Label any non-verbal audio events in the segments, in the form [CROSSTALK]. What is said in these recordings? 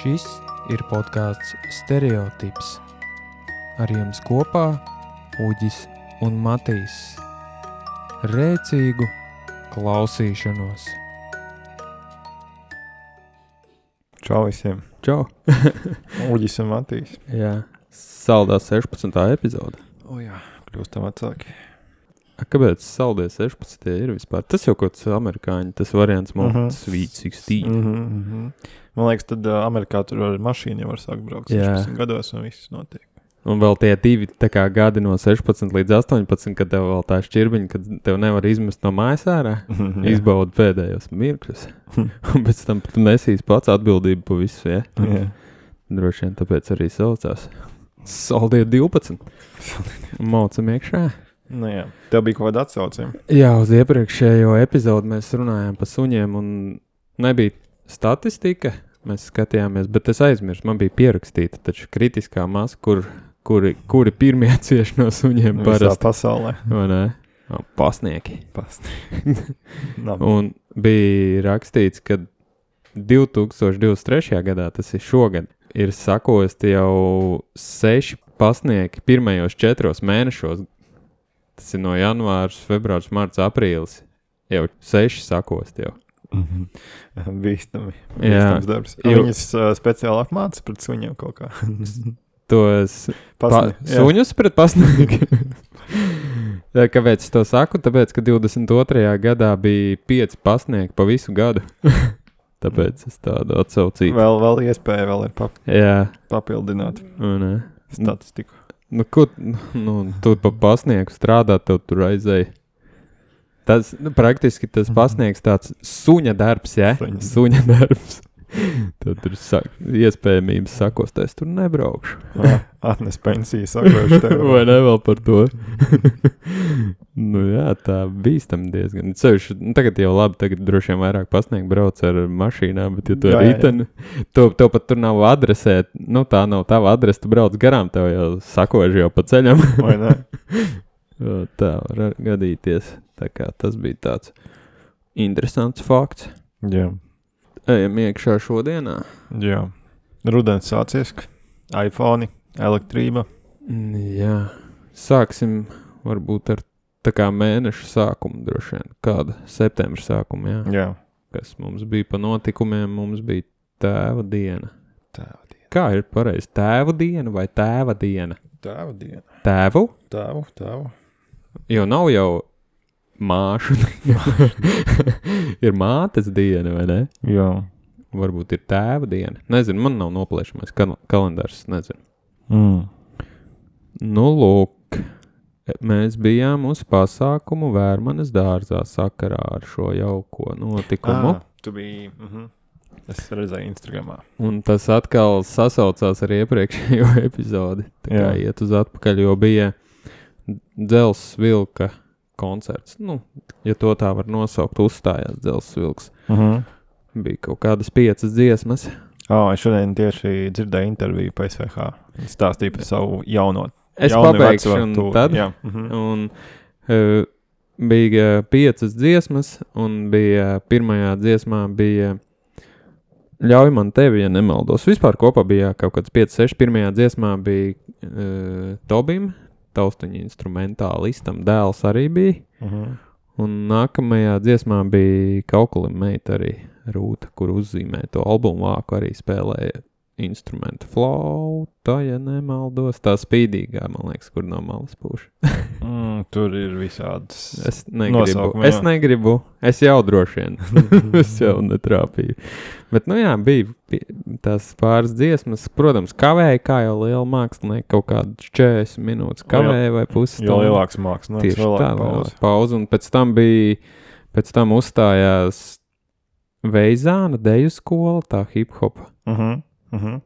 Šis ir podkāsts Stereotips. Ar jums kopā Uģis un Matīs. Rēcīgu klausīšanos! Čau visiem! Čau! [LAUGHS] Uģis un Matīs. Jā, saldā 16. epizode. O jā, kļūstam vecāki. Kāpēc saldē 16. ir vispār? Tas jau kaut kas amerikāņu, tas variants mums Mhm. Sweet 16. Mm -hmm, mm -hmm. Man liekas, tad uh, Amerikā tur ar mašīnu jau var sākt braukt Jā. 16 gados un viss notiek. Un vēl tie divi kā, gadi no 16 līdz 18, kad tev vēl tā šķirbiņa, kad tev nevar izmest no mājas ārā. Jā. Izbaudi pēdējos mirkļus. [LAUGHS] Un pēc tam tu nesīs pats atbildību par visu. Ja? Jā. Droši vien tāpēc arī saucās. Saldie 12. Maucam iekšā. Nu, jā. Tev bija kaut kāda atsaucība. Jā, uz iepriekšējo epizodi mēs runājām par suņiem, un nebija statistika. Mēs skatījāmies, bet es aizmirsu, man bija pierakstīta taču kritiskā masa, kur, kuri, kuri pirmie [LAUGHS] cieš no suņiem Visā parasti. pasaulē. vai ne? O, Pasnieki. Nav. [LAUGHS] Un bija rakstīts, ka 2023. gadā, tas ir šogad, ir sakosti jau seši pasniegi pirmajos četros mēnešos. Tas ir no janvāra, februāris, marts, aprīlis. Jau seši sakosti jau. Mhm. Bīstami. Jā. Bīstams darbs. Jo- Viņas uh, speciāli apmācās pret suņiem kaut kā. [LAUGHS] Tos pa, Pasni- jā. suņus pret pasniegiem. [LAUGHS] Kāpēc es to saku? Tāpēc, ka 22. gadā bija pieci pasniegi pa visu gadu. [LAUGHS] Tāpēc es tādu atsaucīju. Vēl, vēl iespēja vēl ir pap Jā, papildināt un, statistiku. Nu, ko nu, tu pa pasniegu strādā, tev tur aizēja. Tas nu, praktiski tas Mhm. pasniegs tāds suņa darbs, ja? Suņa. Suņa darbs. Tad tur sak, iespējamības sakos, es tur nebraukšu. Ā, [LAUGHS] Atnes pensiju, sakošu tev. [LAUGHS] Vai ne vēl par to? [LAUGHS] nu, jā, tā bīstam diezgan. Ceļš, nu, tagad jau labi, tagad droši vien vairāk pasniegt brauc ar mašīnām, bet, ja tu Jā, ar riteni, tev, tev pat tur nav adresē, nu tā nav tava adrese, tu brauc garām, tev jau sakoži jau pa ceļam. Vai ne? Tā var ar- gadīties. Tā kā tas bija tāds interesants fakts. Jā. Ejam iekšā šodienā. Jā. Rudens sācies. iPhone, elektrība. Mm, Jā, sāksim varbūt ar tā kā mēneša sākumu droši vien. Kāda septembra sākuma, jā. Jā. Kas mums bija pa notikumiem, mums bija tēva diena. Tēva diena. Kā ir pareizi? Tēva diena vai tēva diena? Tēva diena. Tēvu? Tēvu, tēvu. Jo nav jau māšu. [LAUGHS] ir mātes diena, vai ne? Jā. Varbūt ir tēva diena. Nezinu, man nav noplēšamais kal kalendārs. Nezinu. Mm. Nu, lūk, mēs bijām uz pasākumu Vērmanas dārzā sakarā ar šo jauko notikumu. Ah, tu biji. Mm -hmm. Es redzēju Instagramā. Un tas atkal sasaucās ar iepriekšējo [LAUGHS] epizodi. Tā kā Jā. iet uz atpakaļ, jo bija dzelzs vilka koncerts. Nu, ja to tā var nosaukt, uzstājās dzelzs vilks. Mm -hmm. Bija kaut kādas piecas dziesmas. Oh, es šodien tieši dzirdēju interviju PSVH. Viņi stāstīja par savu jauno. Es jaunu pabeigšu, tu- tad Jā. -hmm. Un uh, bija piecas dziesmas, un bija pirmajā dziesmā bija Ļauj man tevi, ja nemaldos. Vispār kopā bija kaut kāds 5, 6. Pirmajā dziesmā bija uh, Tobim, taustiņa instrumentālistam, dēls arī bija. Mm -hmm. Un nākamajā dziesmā bija Kaukulim meita arī Rūta, kur uzzīmē to albumu vāku arī spēlēja instrumentu flauta, ja nemaldos. Tā spīdīgā, man liekas, kur no malas pūš. [LAUGHS] mm, tur ir visādas. Es negribu. Nosaukumi, es negribu. Es jau droši vien. [LAUGHS] es jau netrāpīju. Bet, nu jā, bija tās pāris dziesmas. Protams, kavēja, kā jau liela mākslinieka, kaut kādas 40 minūtes kavēja vai pusi. Jo lielāks mākslinieks, Tieši tā, pauze. pauze. Un pēc tam bija, pēc tam uzstājās Veizāna deju skola, tā hip hop. Mm -hmm. Mm -hmm.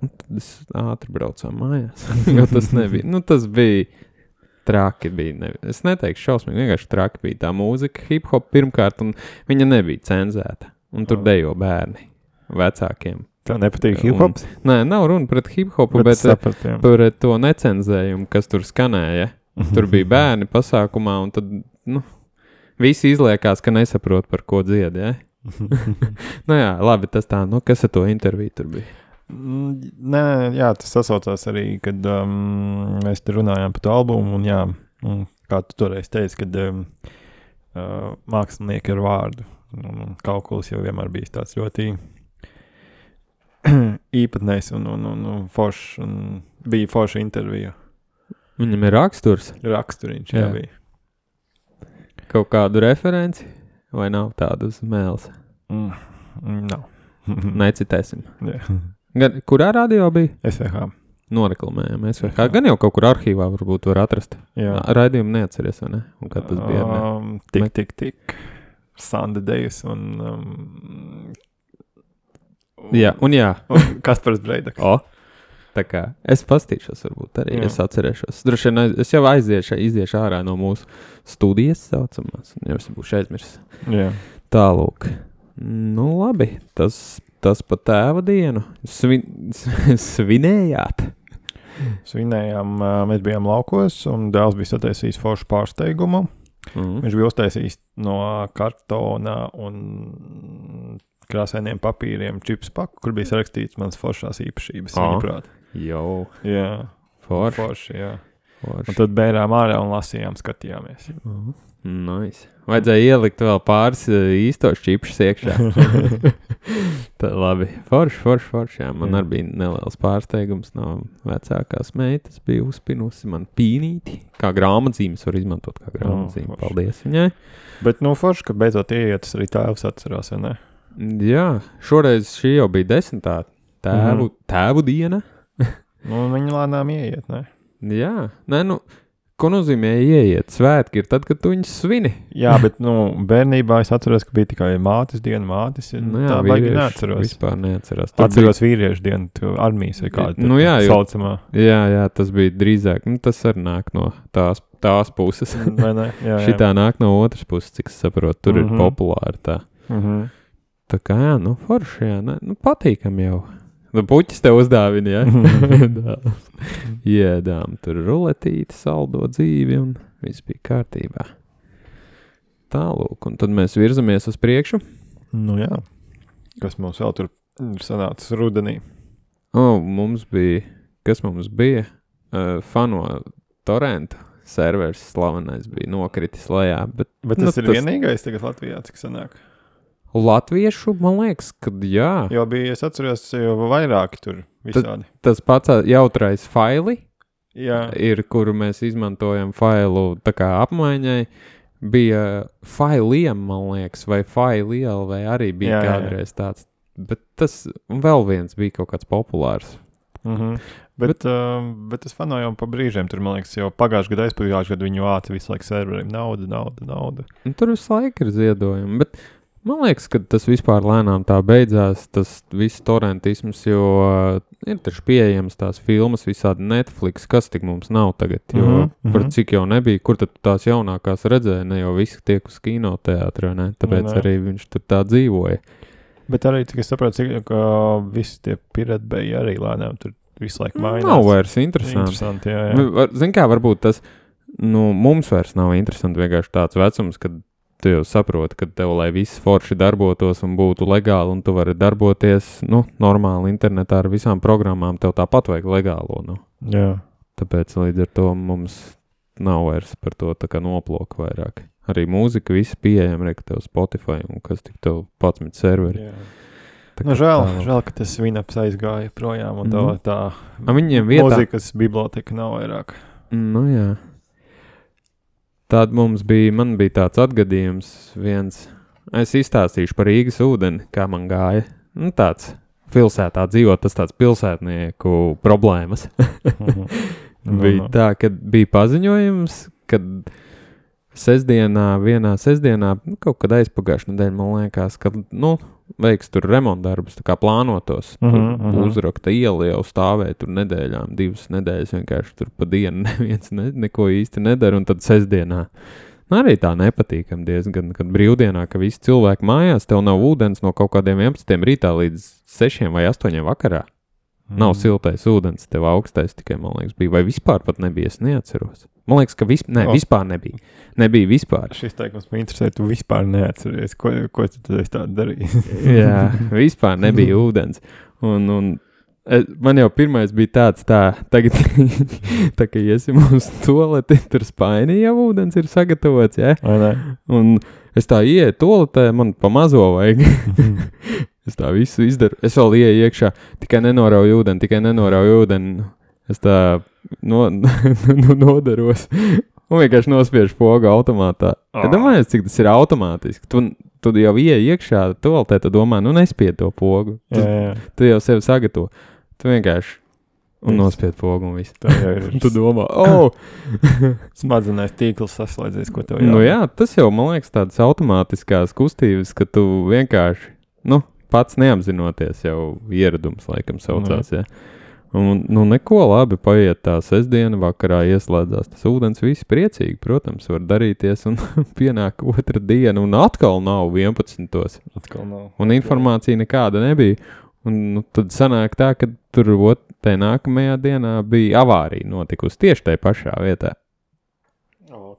Tad es ātri braucu mājās. [LAUGHS] tas nebija. Nu, tas bija traki. Bija, ne, es neteikšu šausmīgi, vienkārši traki bija tā mūzika, hip hop pirmkārt, un viņa nebija cenzēta. Un tur Oh. dejo bērni vecākiem. Tev nepatīk Un- hip hop? Nē, nav runa pret hip hopu, bet, bet sapratu, jā. par to necenzējumu, kas tur skanēja. Tur bija bērni pasākumā, un tad nu, visi izliekās, ka nesaprot, par ko dzied. Ja? [LAUGHS] [LAUGHS] nu, jā, labi, tas tā, nu, kas ar to interviju tur bija. Mm, Nē, jā, tas sasaucās arī, kad um, mēs te runājām par to albumu. Un, jā, un, kā tu toreiz teici, kad um, uh, mākslinieki un, un kalkuls jau vienmēr bijis tāds ļoti [CLEARS THROAT] īpatnējs un, un, un, un foršs. Un bija forša intervija. Viņam ir raksturs, Raksturiņš, jā, Jā. bija. kaut kādu referenci, vai nav tādu uz mēles. Mm, mm, nav. [LAUGHS] Necitēsim. Jā. Gan, kurā radio bija? SVH. Noreklamējām. Vai kā gan jau kaut kur arhīvā varbūt var atrast. Jā. Raidījumu neatceries, vai ne? Un kā tas bija? Um, tik, tik, tik. Sanda Dejs un, um, Jā, un jā. un Kaspars Breidaks. [LAUGHS] O, tā kā es pastīšos, varbūt arī Jā. es atcerēšos. Droši vien es jau aiziešu, iziešu ārā no mūsu studijas, saucamās, un jau es būšu aizmirsis. Jā. Tālūk. Nu, labi. Tas, tas pa tēva dienu. Svin, svinējāt. Svinējām, mēs bijām laukos, un dēls bija sataisījis foršu pārsteigumu. Mm. Viņš bija uztaisījis no kartona un krāsainiem papīriem čips paku, kur bija sarakstīts mans foršās īpašības. Ā. Viņuprāt. Jau. Jā, Forši. forši. Jā. Un Forši. tad bērām ārā un lasījām, skatījāmies. Nice. Vajadzēja ielikt vēl pāris eh, īstos čipsus iekšā. [LAUGHS] Tā labi. Forši, forši, forši. Jā. Man Jā. arī bija neliels pārsteigums no vecākās meitas. Bija uzspinusi man pīnīti. Kā grāmatzīmes var izmantot kā grāmatzīme. forši. Paldies viņai. Bet, nu, forši, ka beidzot ieiet, arī tēvs atcerās, vai ne? Jā, šoreiz šī jau bija desmitā tēvu, Mhm. tēvu diena. Nu, viņi lēnām ieiet, ne? Jā, nē, nu, ko nozīmē ieiet? Svētki ir tad, kad tu viņus svini. Jā, bet, nu, bērnībā es atceros, ka bija tikai mātes diena, mātes. Nu, tā baigi neatceros. Vispār neatceros. Tur Atceros vīriešu dienu, tu armijas vai kāda. Nu jā, jo- saucamā. Jā, jā, tas bija drīzāk. Nu, tas arī nāk no tās, tās puses. Vai ne? Jā, [LAUGHS] jā. Šī tā nāk no otras puses, cik es saprotu. Tur mm Mhm. -hmm. ir populāra tā. Mhm. Tā kā jā, nu, forši, jā, ne, nu, patīkam jau. Nu, puķis tev uzdāvina, [LAUGHS] jā. Dāvas. Iedām tur ruletīti, saldo dzīvi un viss bija kārtībā. Tālūk, un tad mēs virzamies uz priekšu. Nu jā. Kas mums vēl tur ir sanācis rudenī? O, mums bija, kas mums bija? Uh, fano torrenta serveris slavenais bija nokritis lejā, bet Bet Nu, tas ir tas- vienīgais tagad Latvijā, cik sanāk. Latviešu, man liekas, ka jā. Jo bija, es atceros, jau vairāki tur visādi. Tas pats jautrais faili Jā, ir, kuru mēs izmantojam failu apmaiņai. Bija failiem, man liekas, vai failiela, vai arī bija Jā, jā, jā. kādreiz tāds. Bet tas vēl viens bija kaut kāds populārs. mhm. bet, bet, uh, bet es fanojām pa brīžiem. Tur, man liekas, jau pagājušajā gadā, aizpagājušajā gadā viņu vāca visu laiku serveriem. Nauda, nauda, nauda. Un tur visu laiku ir ziedojumi. Bet man liekas, ka tas vispār lēnām tā beidzās. Tas viss torrentisms, jo uh, ir taču pieejams tās filmas, visādi Netflix, kas tik mums nav tagad. Jo mm -hmm. par cik jau nebija, kur tad tās jaunākās redzēja, ne jau visi tiek uz ne? Tāpēc Nu, ne, nē. arī viņš tur tā dzīvoja. Bet arī, cik es saprotu, cik, ka visi tie piratbeji arī lēnām tur visu laiku mainās. Nav vairs interesanti. Interesanti, jā, jā. Zini, kā varbūt tas nu, mums vairs nav interesanti. Vienkārši tāds vecums, kad tu jau saproti, ka tev, lai viss forši darbotos un būtu legāli, un tu vari darboties nu, normāli internetā ar visām programmām, tev tāpat vajag legālo. Nu. jā. Tāpēc līdz ar to mums nav vairs par to noploku vairāk. Arī mūzika, viss pieejama, ka tev Spotify un kas tik tev pats met serveri. jā. Nu, žēl, tā- žēl, ka tas vinaps aizgāja projām, un tā, Mhm. tā A, vietā- mūzikas biblioteka nav vairāk. Nu, jā. Tad mums bija, man bija tāds atgadījums, viens. Es izstāstīšu par Rīgas ūdeni, kā man gāja. Nu, tāds pilsētā dzīvot, tas tāds pilsētnieku problēmas. Mhm. [LAUGHS] Nu, bija nu. tā, ka bija paziņojums, kad sestdienā, vienā sestdienā, nu, kaut kad aizpagājušajā nedēļā, man liekas, ka, nu, veiks tur remontdarbus, kā plānotos. Mhm, mhm. uzrakta iela jau stāvēja tur nedēļām, divas nedēļas vienkārši tur pa dienu [LAUGHS] neviens ne, neko īsti nedara, un tad sestdienā. Nu, arī tā nepatīkam diezgan, kad brīvdienā, ka visi cilvēki mājās, tev nav ūdens no kaut kādiem 11 rītā līdz 6 vai 8 vakarā. Nav Mhm. siltais ūdens, tev augstais tikai, man liekas, bija. Vai vispār pat nebija, es neatceros. Man liekas, ka vis, ne, O. vispār nebija. Nebija vispār. Šis teikums man interesē, tu vispār neatceries, ko, ko tu tādu darījis. [LAUGHS] Jā, [LAUGHS] vispār nebija ūdens. Un, un E, Man jau pirmais bija tāds, tā, tagad, [LAUGHS] tā kā iesim uz toleti, tur spaini jau ūdens ir sagatavots, ne? Un es tā ieeju toletē, man pa mazo vajag. Es tā visu izdaru. Es vēl ieeju iekšā, tikai nenorauju ūdeni, tikai nenorauju ūdeni. Es tā no, [LAUGHS] no, nodaros. Un vienkārši nospiežu pogu automātā. Oh. Oh. Domāju, cik tas ir automātiski. Tu, tu jau ieej iekšā, tu domā, nu nespied to pogu. Tu, Jā, jā. tu jau sevi sagatavo. Tu vienkārši un nospied pogu un viss. Tā jau ir. [LAUGHS] Tu domā, [LAUGHS] oh! Smadzenēs tīkls saslēdzies, ko tev nu jā, tas jau man liekas tādas automātiskās kustības, ka tu vienkārši, nu, pats neapzinoties jau ieradums, laikam, saucās. Ja? Un, nu, neko labi paiet tā sestdiena, vakarā ieslēdzās tas ūdens, visi priecīgi, protams, var darīties, un [LAUGHS] pienāk otra diena, un atkal nav 11. Atkal nav. Un informācija nekāda nebija. Un nu, tad sanāk tā, ka tur ot, tajā nākamajā dienā bija avārija notikusi tieši tajā pašā vietā.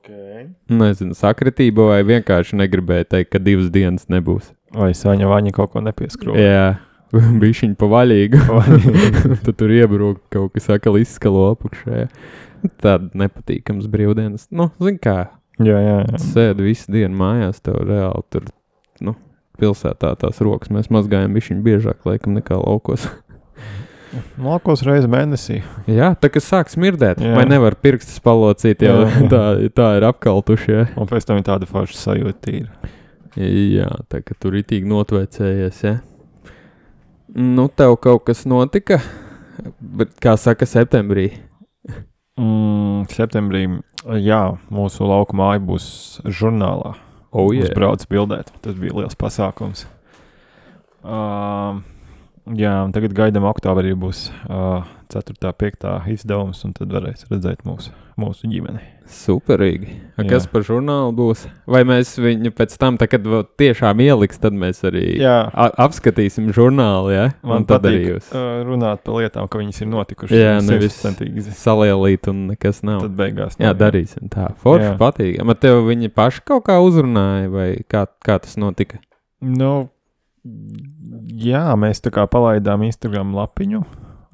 Okay. Nezinu, sakritība vai vienkārši negribēja teikt, ka divas dienas nebūs. Vai Saņa Vaņa kaut ko nepieskrūva? Jā, [LAUGHS] bija viņa pavaļīga. [LAUGHS] Tad tur iebrūk kaut kas atkal izskalo apakšā. Tāda nepatīkams brīvdienas. Nu, zin kā, jā, jā. jā. sēdi visu dienu mājās, tev reāli tur, nu, pilsētā tās rokas. Mēs mazgājam bišķiņ biežāk, laikam, nekā laukos. [LAUGHS] Laukos reizi mēnesī. Jā, tā kā sāk smirdēt, Jā. vai nevar pirkstus palocīt, jau Jā. tā, tā ir apkaltuši. Ja? Un pēc tam ir tāda forša sajūta tīra. Jā, tā kā tur ir tīk notvecējies. Ja? Nu, tev kaut kas notika, bet kā saka, septembrī. Mm, septembrī, jā, mūsu lauka māja būs žurnālā. Oh, yeah. brauc bildēt. Tas bija liels pasākums. Uh, jā, tagad gaidām, oktobrī būs uh, 4. un 5. izdevums, un tad varēs redzēt mūsu, mūsu ģimeni. Superīgi. A, Jā. kas par žurnālu būs? Vai mēs viņu pēc tam, tā, kad tiešām ieliks, tad mēs arī Jā, apskatīsim žurnālu, ja? man un tad arī patīk jūs uh, runāt par lietām, ka viņas ir notikušas. Jā, nevis- salielīt un nekas nav. Tad beigās. Jā, nav, darīsim tā. Forši Jā. patīk. Bet tev viņi paši kaut kā uzrunāja, vai kā, kā tas notika? Nu, jā, mēs tā kā palaidām Instagram lapiņu.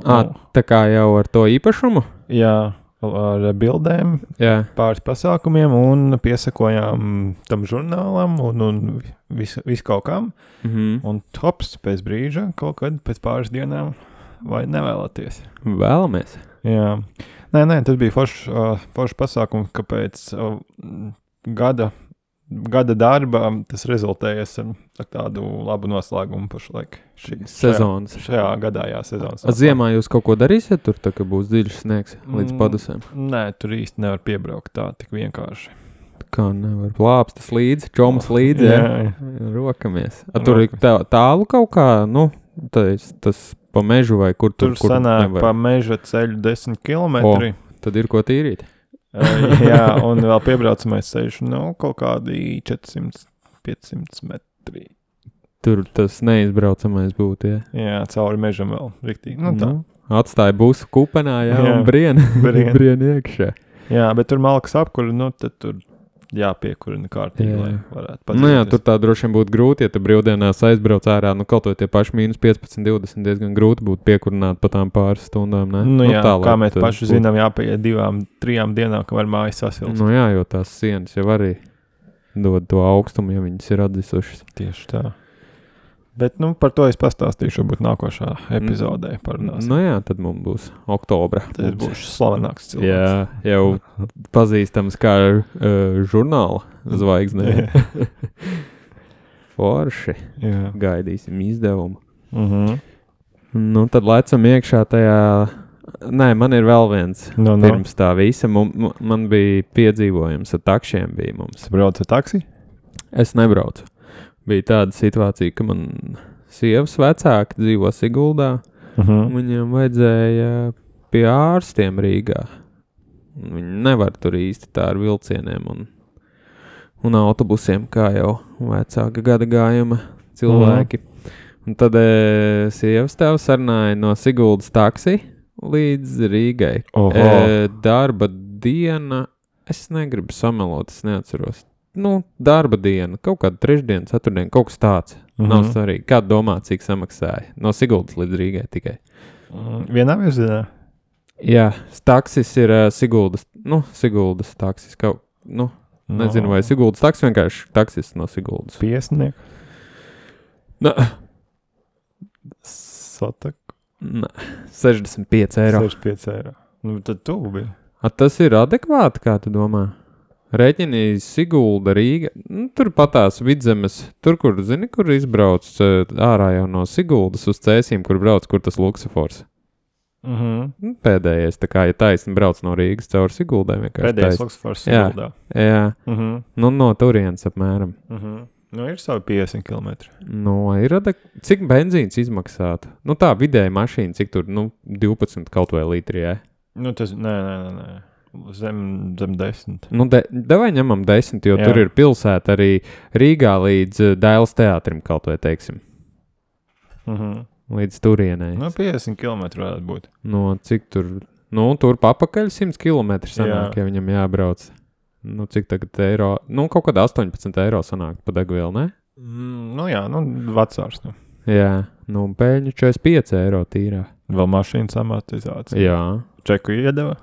À, Nu, tā kā jau ar to īpašumu? jā, ar bildēm, Jā, pāris pasākumiem un piesakojām tam žurnālam un, un visu, visu kaut kam. mhm. Un tops pēc brīža, kaut kad pēc pāris dienām, vai nevēlaties. vēlamies. Jā, nē, nē tas bija foršs uh, forš pasākums, ka pēc uh, gada, gada darba tas rezultējas ar, tādu labu noslēgumu pašlaik. Šī, Sezonas. Šajā, šajā gadā, jā, sezonas. A, Ziemā jūs kaut ko darīsiet, tur tā būs dziļš sniegs līdz Mm. padusēm. Nē, tur īsti nevar piebraukt tā tik vienkārši. Kā nevar plāpstas līdzi, čomas [LAUGHS] līdzi. Jā, jā. rokamies. A, tur ir tā, tālu kaut kā, nu, tas, tas pa mežu vai kur Tur, tur, kur sanāk nevar. pa meža ceļu 10 km. Tad ir ko tīrīt. [LAUGHS] jā, un vēl piebraucamais ceļš, nu, kaut kādi 400-500 metri. Tur tas neizbraucamais būtu. Ja. Jā, cauri mežam vēl. Riktīgi. Nu, tā. Atstāja būsu kupenā, brien, Brien. [LAUGHS] brien iekšā. Jā, bet tur malkas apkur, nu, tad tur jāpiekurina kārtīgi, Jā. lai varētu Nu jā, tur tā droši vien būtu grūti, ja tu brīvdienās aizbrauc ārā. Nu, kaut ko tie paši mīnus 15, 20 diezgan grūti būtu piekurināt pa tām pāris stundām. Ne? Nu, jā, tā, kā mēs paši būtu- zinām, jāpaiet divām, trijām dienām, kamēr mājas sasilst. Nu jā, jo tās sienas jau arī dod to augstumu, ja viņas ir atdzisušas. Tieši tā. Bet nu, par to es pastāstīšu, varbūt nākošā epizodē. Parunāsim. Nu jā, tad mums būs oktobra. Tas būs slavenāks cilvēks. Jā, jau pazīstams kā uh, žurnāla zvaigzne. [LAUGHS] Forši. Jā. Gaidīsim izdevumu. Uh -huh. Nu, tad lecam iekšā tajā. Nē, man ir vēl viens. no, no. Pirms tā visa mu- man bija piedzīvojums ar takšiem. Braucu ar taksi. Es nebraucu. Bija tāda situācija, ka man sievas vecāki dzīvo Siguldā. Uh -huh. Viņiem vajadzēja pie ārstiem Rīgā. Viņi nevar tur īsti tā ar vilcieniem un, un autobusiem, kā jau vecāka gada gājuma cilvēki. Un tad e, sievas tēvs sarunāja no Siguldas taksi līdz Rīgai. Oho. E, darba diena, es negribu samelot, es neatceros. Nu, darba diena, kaut kāda trešdiena, ceturtdiena, kaut kas tāds. Mm -hmm. Nav Mhm. svarīgi. Kā domā, cik samaksāja? No Siguldas līdz Rīgai tikai. Mm, Vienā virzienā. Jā, taksis ir uh, Siguldas. Nu, Siguldas taksis. Kaut, nu, nezinu, vai Siguldas taksis vienkārši taksis no Siguldas. Piesnieku. Nu, Satak. nē, 65 eiro. 65 eiro. Nu, tad tu biji. A, tas ir adekvāti, kā tu domā? Rēķinīs Sigulda, Rīga. Nu, tur patās vidzemes, tur, kur, zini, kur izbrauc uh, ārā jau no Siguldas uz cēsīm, kur brauc, kur tas luksafors. Mm -hmm. Nu, Pēdējais, tā kā, ja taisni brauc no Rīgas caur Siguldai, Pēdējais taisni. Luksfors Jā. Siguldā. Jā, Mm -hmm. nu, no turienes apmēram. Mm -hmm. Nu, ir savi 50 km. Nu, ir adek... Cik benzīns izmaksātu? Nu, tā vidēji mašīna, cik tur, nu, 12 kaut vai litri, jā. Nu, tas, nē, nē, nē. nē. Zem, zem 10. Nu, de, devai ņemam desmit, jo Jā. Tur ir pilsēta arī Rīgā līdz uh, Dēls teātrim kaut vai, teiksim, Mm -hmm. līdz turienei. Nu, 50 km varētu būt. No cik tur, nu, tur papakaļ 100 km sanāk, Jā. ja viņam jābrauc. Nu, cik tagad eiro? Nu, kaut kāda 18 eiro sanāk pa degvielu, ne? Mm, nu, jā, nu, vecāks. Nu. Jā, nu, pēļņu 45 eiro tīrā. Vēl mašīnas amortizācija. Jā, Čeku iedeva.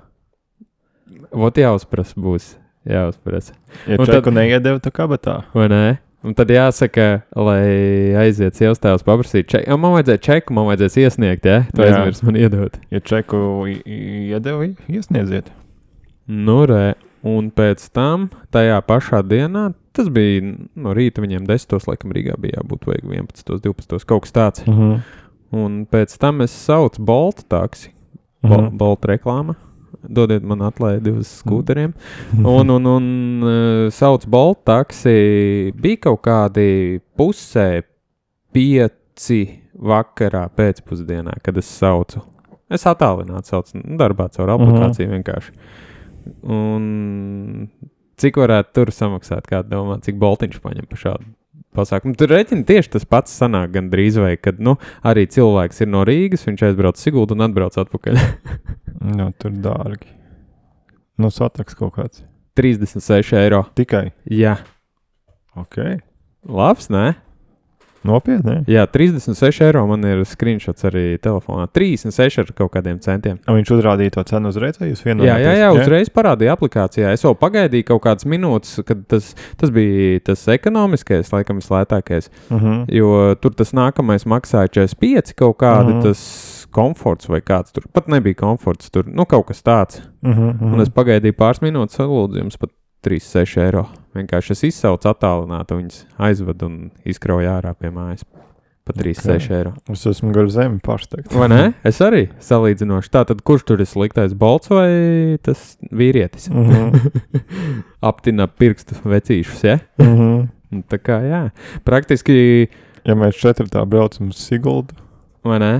Vot jāuzprasa būs. Jāuzprasa. Ja Un tad- neiedeva, tad kabatā. Vai ne? Un tad jāsaka, lai aiziet sievas tēvs paprasīt čeku. Ja man vajadzēja čeku, man vajadzēs iesniegt, ja? Tu Jā. aizmirsti man iedot. Ja čeku i- i- iedeva, i- iesniedziet. Nu, re. Un pēc tam, tajā pašā dienā, tas bija no rīta viņiem 10. laikam Rīgā bija jābūt vajag 11. 12. kaut kas tāds. Mm -hmm. Un pēc tam es saucu Bolta taksi. Bol, Mhm. Bolta reklāma. Dodiet man atlaidi uz skūteriem. [LAUGHS] Un, un, un uh, sauc Bolta taksi. Bija kaut kādi pusē pieci vakarā pēcpusdienā, kad es saucu. Es attālināti saucu, nu, darbā caur aplikāciju vienkārši. Un cik varētu tur samaksāt, kā domā, cik boltiņš paņem par šādu pasākumu. Tur rēķina tieši tas pats sanāk gan drīz vai, kad, nu, arī cilvēks ir no Rīgas, viņš aizbrauc Siguldu un atbrauc atpakaļ. [LAUGHS] Nu, tur dārgi. Nu, sataks kaut kāds. 36 eiro. Tikai. Jā, Ok. labs, nē? Nopietni. Jā, 36 eiro man ir screenshots arī telefonā. 36 ar kaut kādiem centiem. A, viņš uzrādīja to cenu uzreiz, vai jūs Jā, vienojāties? jā, jā, uzreiz parādīja aplikācijā. Es vēl pagaidīju kaut kādas minūtes, kad tas, tas bija tas ekonomiskais, laikam, vislētākais. Uh -huh. Jo tur tas nākamais maksāja 45 kaut kādi, Mhm. mm. tas komforts vai kāds tur. Pat nebija komforts, tur nu, kaut kas tāds. Uh -huh. Un es pagaidīju pāris minūtes, lūdzu, jums pat 36 eiro. Vienkārši es izsaucu attālinātu, viņas aizvedu un izkrauju ārā pie mājas. Pa 36 okay. eiro. Es esmu gar zemi pārsteigts. Vai ne? Es arī salīdzinoši. Tātad, kurš tur ir sliktais bolts vai tas vīrietis? Uh [LAUGHS] -huh. Aptina pirkstu vecīšus, ja? -huh. Un Tā kā jā, praktiski Ja mēs četrtā braucam uz Siguldu, Vai ne?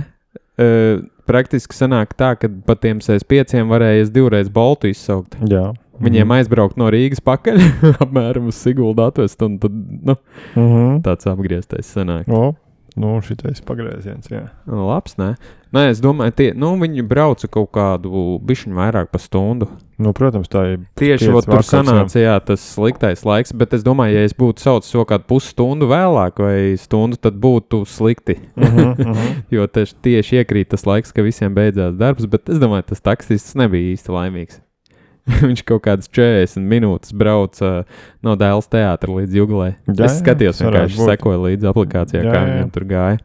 Uh, praktiski sanāk tā, ka pa tiem 65 varēja divreiz boltu izsaukt. jā. Viņiem aizbraukt no Rīgas pakaļ, [LAUGHS] apmēram uz Siguldu atvest, un tad nu, Uh -huh. tāds apgrieztais sanāk. O, nu, šitais pagrieziens, jā. Nu, labs, nē? Nē, es domāju, tie, nu, viņi brauca kaut kādu bišķiņu vairāk pa stundu. Nu, protams, tā ir. Tieši vot tur sanāca, jā, tas sliktais laiks, bet es domāju, ja es būtu saucis to kādu pusstundu vēlāk vai stundu, tad būtu slikti. Uh -huh, uh -huh. Jo tieši, tieši iekrīt tas laiks, ka visiem beidzās darbs, bet es domāju, tas taksists nebija īsti laimīgs. [LAUGHS] Viņš kaut kādas 40 minūtes brauca no dēls teātra līdz jūglē. Jā, Es jā, skatījos, varētu vienkārši sekoju līdzi aplikācijā, Jā, kā jā. viņam tur gāja.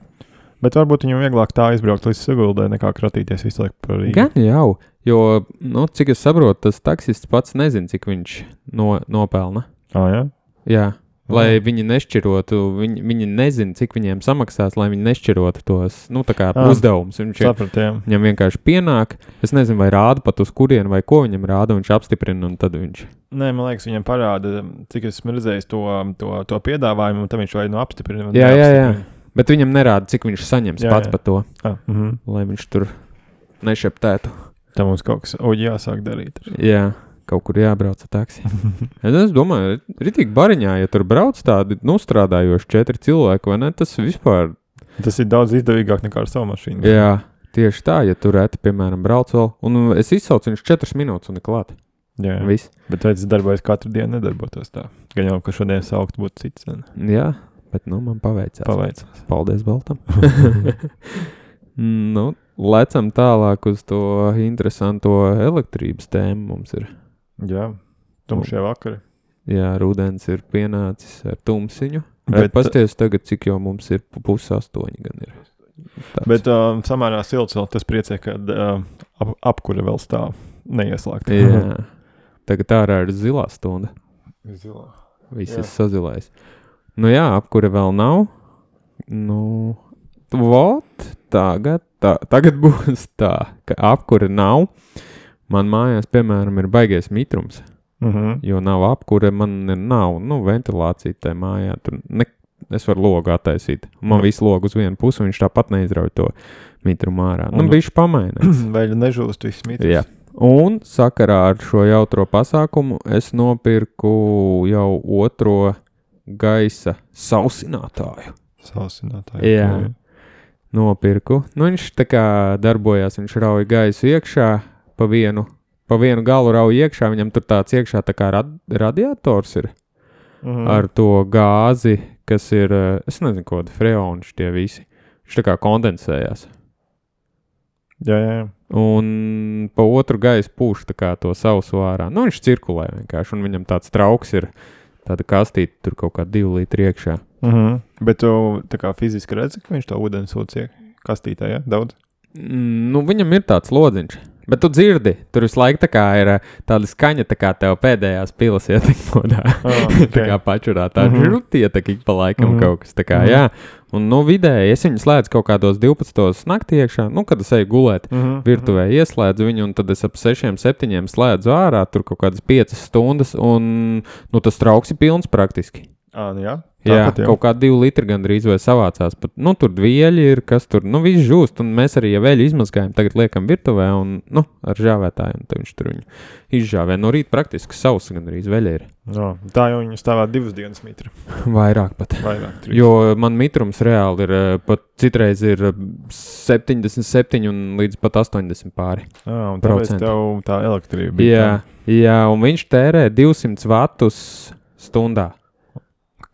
Bet varbūt viņam vieglāk tā izbraukt līdz Siguldai, nekā kratīties visu laiku par Rīgu. Gan jau, jo, nu, cik es saprotu, tas taksists pats nezina, cik viņš no, nopelna. Ah, jā? Jā. Lai viņi nešķirotu, viņi, viņi nezina, cik viņiem samaksās, lai viņi nešķirotu tos nu, Ah, uzdevumus. Viņš ir Sapratiem. Viņam vienkārši pienāk, es nezinu, vai rāda pat uz kurienu, vai ko viņam rāda, viņš apstiprina, un tad viņš. Nē, man liekas, viņam parāda, cik esmu redzējis to, to, to piedāvājumu, un tad viņš vai nu apstiprina. Jā, jā, jā. neapstiprina. Bet viņam nerāda, cik viņš saņems Jā, jā, pats jā. par to, Ah, uh -huh. lai viņš tur nešeptētu. Tā mums kaut kas jāsāk darīt. Jā, kaut kur jābrauc ar taksi. [LAUGHS] Es, domāju, ritīgi bariņā, ja tur brauc tādi nu, strādājoši četri cilvēki, vai ne? Tas vispār, Tas ir daudz izdevīgāk nekā ar savu mašīnu. jā, tieši tā, ja tur reti, piemēram, brauc vēl. Un es izsaucu viņš četras minūtes un klāt. jā. Viss. Bet vai tas darbojas katru dienu, nedarbotos tā. Gan jau, ka šodien saukt būtu cits. ne? Jā, bet nu man paveicās. Paveicās. Paldies, Baltam. [LAUGHS] Nu, lecam tālāk uz to interesanto elektrības tēmu. Mums ir, Jā, tumšie vakari. jā, rudens ir pienācis ar tumsiņu. Bet- Pasties tagad, cik jau mums ir pusi astoņi gan ir. Tāds. Bet uh, samērā silts vēl tas priecē, ka uh, ap, apkure vēl stāv neieslēgta. Jā. Tagad ārā ir zilā stunda. Zilā. Viss Jā. ir sazilējis. Nu jā, apkure vēl nav. Nu, vot, tagad, tā, tagad būs tā, ka apkure nav. Man mājās, piemēram, ir baigais mitrums, Uh -huh. jo nav apkure, man ir- nav nu, ventilācija tajā mājā. Tur ne, es varu logu attaisīt. Man Nu. viss logs uz vienu pusi, un viņš tāpat neizrauj to mitrumu ārā. Nu, Un- viņš pamainīs. [CLEARS THROAT] Vēl nežūst viss mītnes. Jā. Un sakarā ar šo jautro pasākumu es nopirku jau otro gaisa sausinātāju. Sausinātāji. Jā. Nopirku. Nu, viņš tā kā darbojās, viņš rauja gaisu iekšā, pa vienu, pa vienu galu rauja iekšā. Viņam tur tāds iekšā tā kā rad, radiators ir mm. -huh. ar to gāzi, kas ir, eh, es nezinu, kādi freoni tie visi. Viņš tā kā kondensējās. Jā, jā, jā. Un pa otru gaisu pūš to sausu ārā. Nu, viņš cirkulē vienkārši, un viņam tāds trauks ir. Tāda kastīte tur kaut kā divi litri iekšā. Uh -huh. Bet tu kā fiziski redzi, ka viņš to ūdens sūta kastītē, jā, daudz. Mm, Nu, viņam ir tāds lodziņš. Bet tu dzirdi, tur visu laiku tā kā ir ā, tāda skaņa, tā kā tev pēdējās pilas ietekmē. [LAUGHS] Ah, [LAUGHS] tā kā pačurā tā Mhm. žurti ietek ik pa laikam Mhm. kaut kas. Tā kā, Mhm. jā. Un, nu, vidēji es viņu slēdzu kaut kādos 12. naktī iekšā, nu, kad es eju gulēt. Uh -huh. virtuvē ieslēdzu viņu, un tad es ap 6, 7 slēdzu ārā, tur kaut kādas 5 stundas, un nu, tas trauks ir pilns praktiski. Ah, nu jā, Jā, jau. kaut kā 2 litri gandrīz vai savācās. Pat, nu, tur vieļi ir, kas tur, nu, viss žūst, un mēs arī ja veļu izmazgājam, tagad liekam virtuvē, un, nu, ar žāvētāju, un tad viņš tur viņu izžāvē. No rīta praktiski sausa gandrīz veļa ir. Jā, tā jau viņa stāvā divas dienas mitra. [LAUGHS] Vairāk pat. Vairāk, trīs. Jo man mitrums reāli ir eh, pat citreiz ir eh, 77 un līdz pat 80 pāri. Jā, un tāpēc procenti. tev tā elektrība. Jā, jā, un viņš tērē 200 vatus stundā.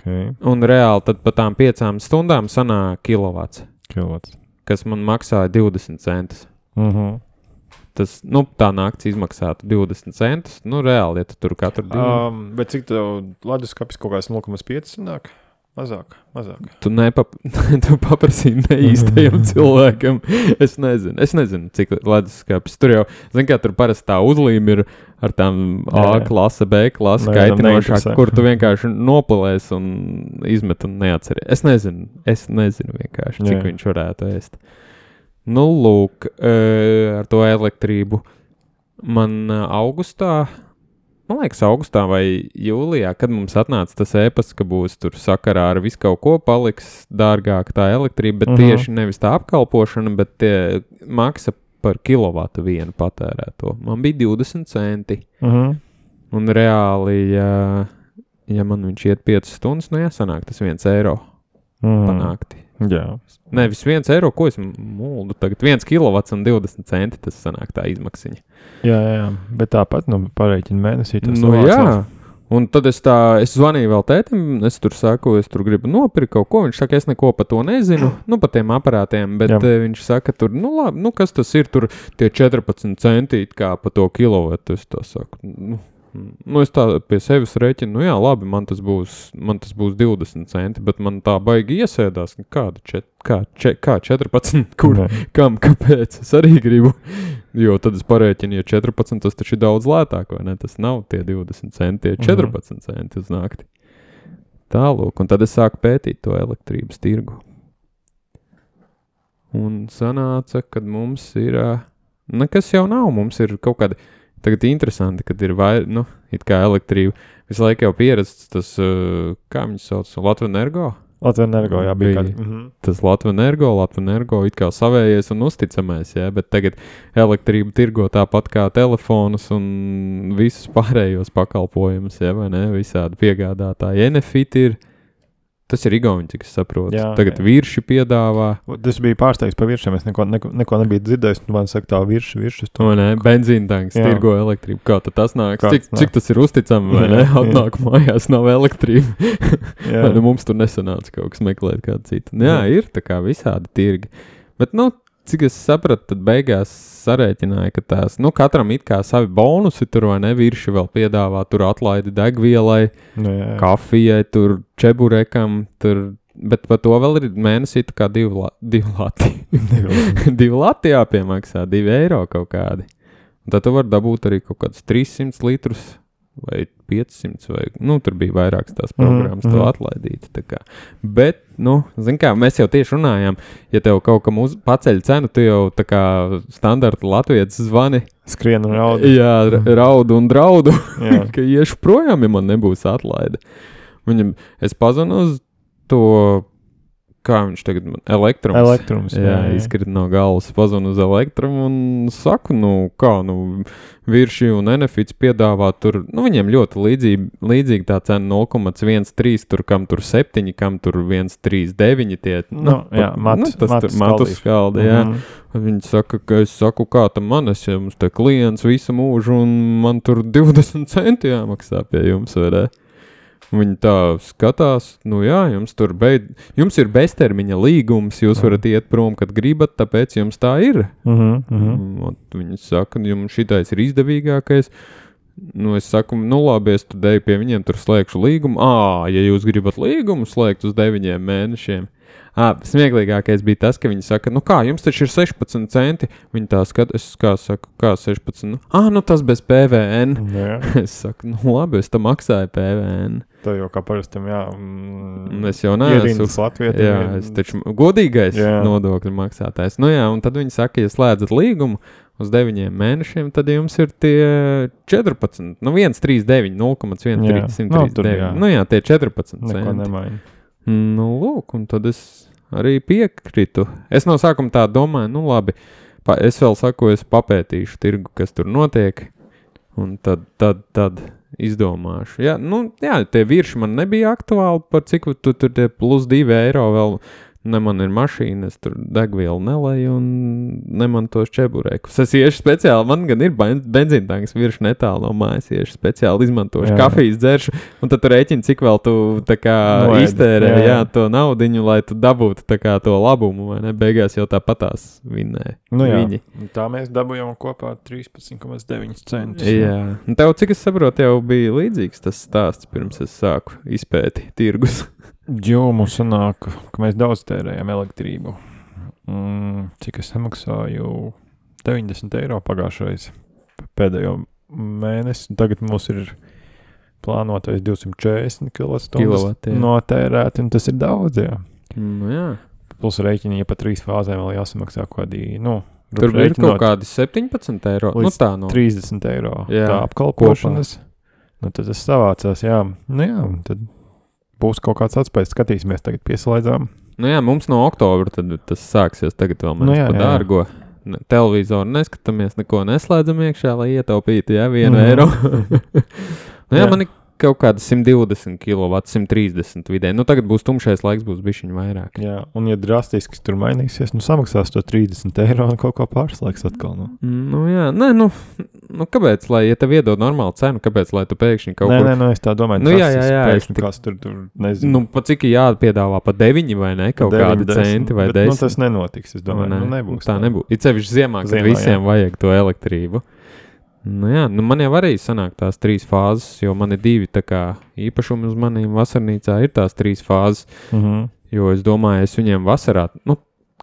Okay. Un reāli tad pa tām piecām stundām sanāk kilovats, Kilots. kas man maksāja 20 centus. Uh -huh. Tas, nu, tā naktis izmaksātu 20 centus. Nu, reāli, ja tu tur katru dienu. um, bet cik tev leduskapis kaut kāds 0,5 sanāk? Mazāk, mazāk. Tu, nepap [LAUGHS] tu paprasīji neīstajam [LAUGHS] cilvēkam. Es nezinu, es nezinu cik leduskapis tur jau, zini, kā tur parasti tā uzlīme ir ar tām A klase, B klase, Nevienam kaitinošāk, kur tu vienkārši nopelēsi un izmet un neatceries. Es nezinu, es nezinu vienkārši, cik Jā. viņš varētu ēst. Nu, lūk, e, ar to elektrību man e, augustā. Man liekas, augustā vai jūlijā, kad mums atnāca tas ēpasts, ka būs tur sakarā ar visu kaut ko, paliks dārgāk tā elektrība, bet uh Mhm. -huh. tieši nevis tā apkalpošana, bet tie maksa par kilovatu vienu patērēto. Man bija 20 centi. Uh -huh. Un reāli, ja, ja man viņš iet 5 stundas, nu jāsanāk tas 1 eiro Mm. panākti. Jā, Nevis 1 eiro, ko es mūldu. Tagad 1 kilovats un 20 centi tas sanāk tā izmaksiņa. jā, jā, bet tāpat, nu, pareiķina mēnesī. tas Nu, savācās. jā. Un tad es tā, es zvanīju vēl tētim, es tur saku, es tur gribu nopirkt kaut ko. Viņš saka, es neko par to nezinu, nu, par tiem aparātiem, bet Jā. jā. viņš saka, tur, nu, labi, nu, kas tas ir, tur tie 14 centīti kā par to kilovatu. Es tā saku, nu, nu, es tā pie sevis rēķinu, nu, jā, labi, man tas būs, man tas būs 20 centi, bet man tā baigi iesēdās, nu, kāda čet, kā, čet, kā 14, kur, Nē. kam, kāpēc, es arī gribu. Jo tad es parēķinu, ja 14 tas taču ir daudz lētāk, vai ne? Tas nav tie 20 centi, tie Mhm. 14 centi uz nakti. Tālāk, un tad es sāku pētīt to elektrības tirgu. Un sanāca, ka mums ir. Nekas jau nav. Mums ir kaut kāda. Tagad interesanti, kad ir vai, nu, it kā elektrība. Visu laiku jau pierasts tas, ā, kā viņas sauc, Latvijas energo. Latvijas energo, jā, bija Bija. kāda. Mhm. tas Latvijas energo, Latvijas energo it kā savējais un uzticamais, jā, bet tagad elektrība tirgo tāpat kā telefonus un visus [LAUGHS] pārējos pakalpojumus, jā, vai ne? Visādi piegādātāji. Enefit ir, tas ir Igauni, cik es saprotu. Jā, tagad jā. virši piedāvā, Tas bija pārsteigts par virsmu. Es neko, neko, neko nebiju dzirdējis. Nu, man saka, tā virsma, virsma. vai ne? Benzīna tanks Jā. tirgo elektrību. Kā tas nāks? Kā Cik, tas cik tas ir uzticami, vai ne? Jā, jā. Atnāk mājās, nav elektrība. [LAUGHS] Jā, nu mums tur nesanāca kaut kas meklēt kādu citu. Nu, jā, ir tā kā visādi tirgi. Bet, nu, cik es sapratu, tad beigās sarēķināja, ka tās, nu, katram it kā savi bonusi tur vai ne, virši vēl piedāvā, tur atlaidi degvielai, Nu, jā, jā. kafijai, tur čeburekam, tur, bet par to vēl ir mēnesī tā kā divi lati. [LAUGHS] [LAUGHS] divi lati jāpiemaksā, divi eiro kaut kādi. Un tad tu vari dabūt arī kaut kādus 300 litrus vai 500, vai, nu, tur bija vairākas tās Mhm, programmas, mm -hmm. to atlaidīt. Bet, nu, kā, mēs jau tieši runājām, ja tev kaut kam uz, paceļ cenu, tu jau tā kā standarta latviešu zvani, Skrien un raud. jā, ra- raudu un draudu, [LAUGHS] ka iešu projām, ja man nebūs atlaide. Viņam, es pazinu uz to, kā viņš tagad man elektrums. Elektrums. Jā, jā izkrīt no galvas. Pazvanu uz elektrumu un saku, nu, kā, nu, virši un Enefits piedāvā tur, nu, viņiem ļoti līdzīgi, līdzīgi tā cena 0,13, tur kam tur 7, kam tur 1,39 tie. Nu, jā, matu- nu, tas matu tur matu skaldi, jā. Mhm. Un Viņi saka, ka es saku, kā tam man, es jums te klients visu mūžu, un man tur 20 centi jāmaksā pie jums, vai ne? Viņi tā skatās, nu jā, jums tur beid, jums ir beztermiņa līgums, jūs varat iet prom, kad gribat, tāpēc jums tā ir. Mhm, mhm. Mm, un Viņi saka, jums šitais ir izdevīgākais. Nu, es saku, nu labi, es tad eju pie viņiem, tur slēgšu līgumu. Ā, ja jūs gribat līgumu slēgt uz deviņiem mēnešiem. À, smieklīgākais bija tas, ka viņi saka, nu kā, jums taču ir 16 centi. Viņi tā skatās, es kā saku, kā 16. Nu, ah, nu tas bez PVN. [LAUGHS] Es saku, nu labi, es tam maksāju PVN. Tā jau kā parastam, jā. Mm, Un Es jau neesmu. Ierindas Latvijā. Jā, es taču godīgais Jā. nodokļu maksātājs. Nu jā, un tad viņi saka, ja slēdzat līgumu uz 9 mēnešiem, tad jums ir tie 14, nu 1,39, 0,139. Jā. Nu, tur jā. Nu jā, tie 14 Neko centi. nemaina. Nu, lūk, un tad es arī piekritu. Es no sākuma tā domāju, nu labi, pa, es vēl saku, es papētīšu tirgu, kas tur notiek, un tad, tad, tad izdomāšu. Jā, nu, jā, tie virši man nebija aktuāli, par cik tu tur plus 2 eiro vēl. Ne man ir mašīna, es tur degvielu nelēju, un ne man tos čeburekus. Es iešu speciāli, man gan ir ben- benzīntanks virs netālu no mājas, iešu speciāli izmantošu Jā. kafijas dzeršu, un tad tu rēķini, cik vēl tu tā kā Noēdi, iztērē, jā. jā, to naudiņu, lai tu dabūtu tā kā to labumu, vai ne? Beigās jau tāpatās vinnēja. Nu, jā. Viņi. Tā mēs dabūjām kopā 13,9 centus. Jā, un tev, cik es saprotu, jau bija līdzīgs tas stāsts pirms es sāku izpēti tirgus. Jo mums sanāk, ka mēs daudz tērējam elektrību. Mm, cik es samaksāju? 90 eiro pagājušais pēdējo mēnesi. Tagad mums ir plānotais 240 kWh notērēti, un tas ir daudz. Jā. Nu, jā. Plus rēķini, ja pa trīs fāzēm vēl jāsamaksā kaut kādi, nu, Tur rēķinot kaut kādi 17 eiro. Nu, tā no 30 eiro. Jā, tā apkalpošanas. Nu, tad tas savācās, jā. Nu, jā, un tad būs kaut kāds atspējas. Skatīsimies, tagad pieslēdzām. Nu, jā, mums no oktobra tad tas sāksies. Tagad vēl mēs Nu, jā, jā, dārgo. Ne- Televizoru neskatāmies, neko neslēdzam iekšā, lai ietaupītu jā, vienu mm. eiro. [LAUGHS] nu, jā, Jā. jā. man ir kaut kāda 120 kW, 130 vidē. Nu, tagad būs tumšais laiks, būs bišķiņ vairāk. Jā, un, ja drastiski tur mainīsies, nu samaksās to 30 eiro un kaut ko pārslēgs atkal. Nu. Nu, jā, nē, nu, nu kāpēc, lai, ja tev iedod normālu cenu, kāpēc, lai tu pēkšņi kaut Nē, ko nē, nē, es tā domāju. Nu, jā, jā, jā, Pēkšņi tik- kāds tur, tur nezinu. Nu, pa cik jāpiedāvā pa 9 vai ne? Kaut 9, kādi 10, centi vai bet, 10. Nu, tas nenotiks, es domāju. Vai Nu, nebūs tā nebūs. It sevišķi ziemā, kad Ziemā, visiem jā. vajag to elektrību. Nu, jā, nu man jau arī sanāk tās trīs fāzes, jo man ir divi kā īpašumi uz maniem vasarnīcā. Ir tās trīs fāzes, Mm -hmm. jo es domāju, es viņiem vasarā, nu,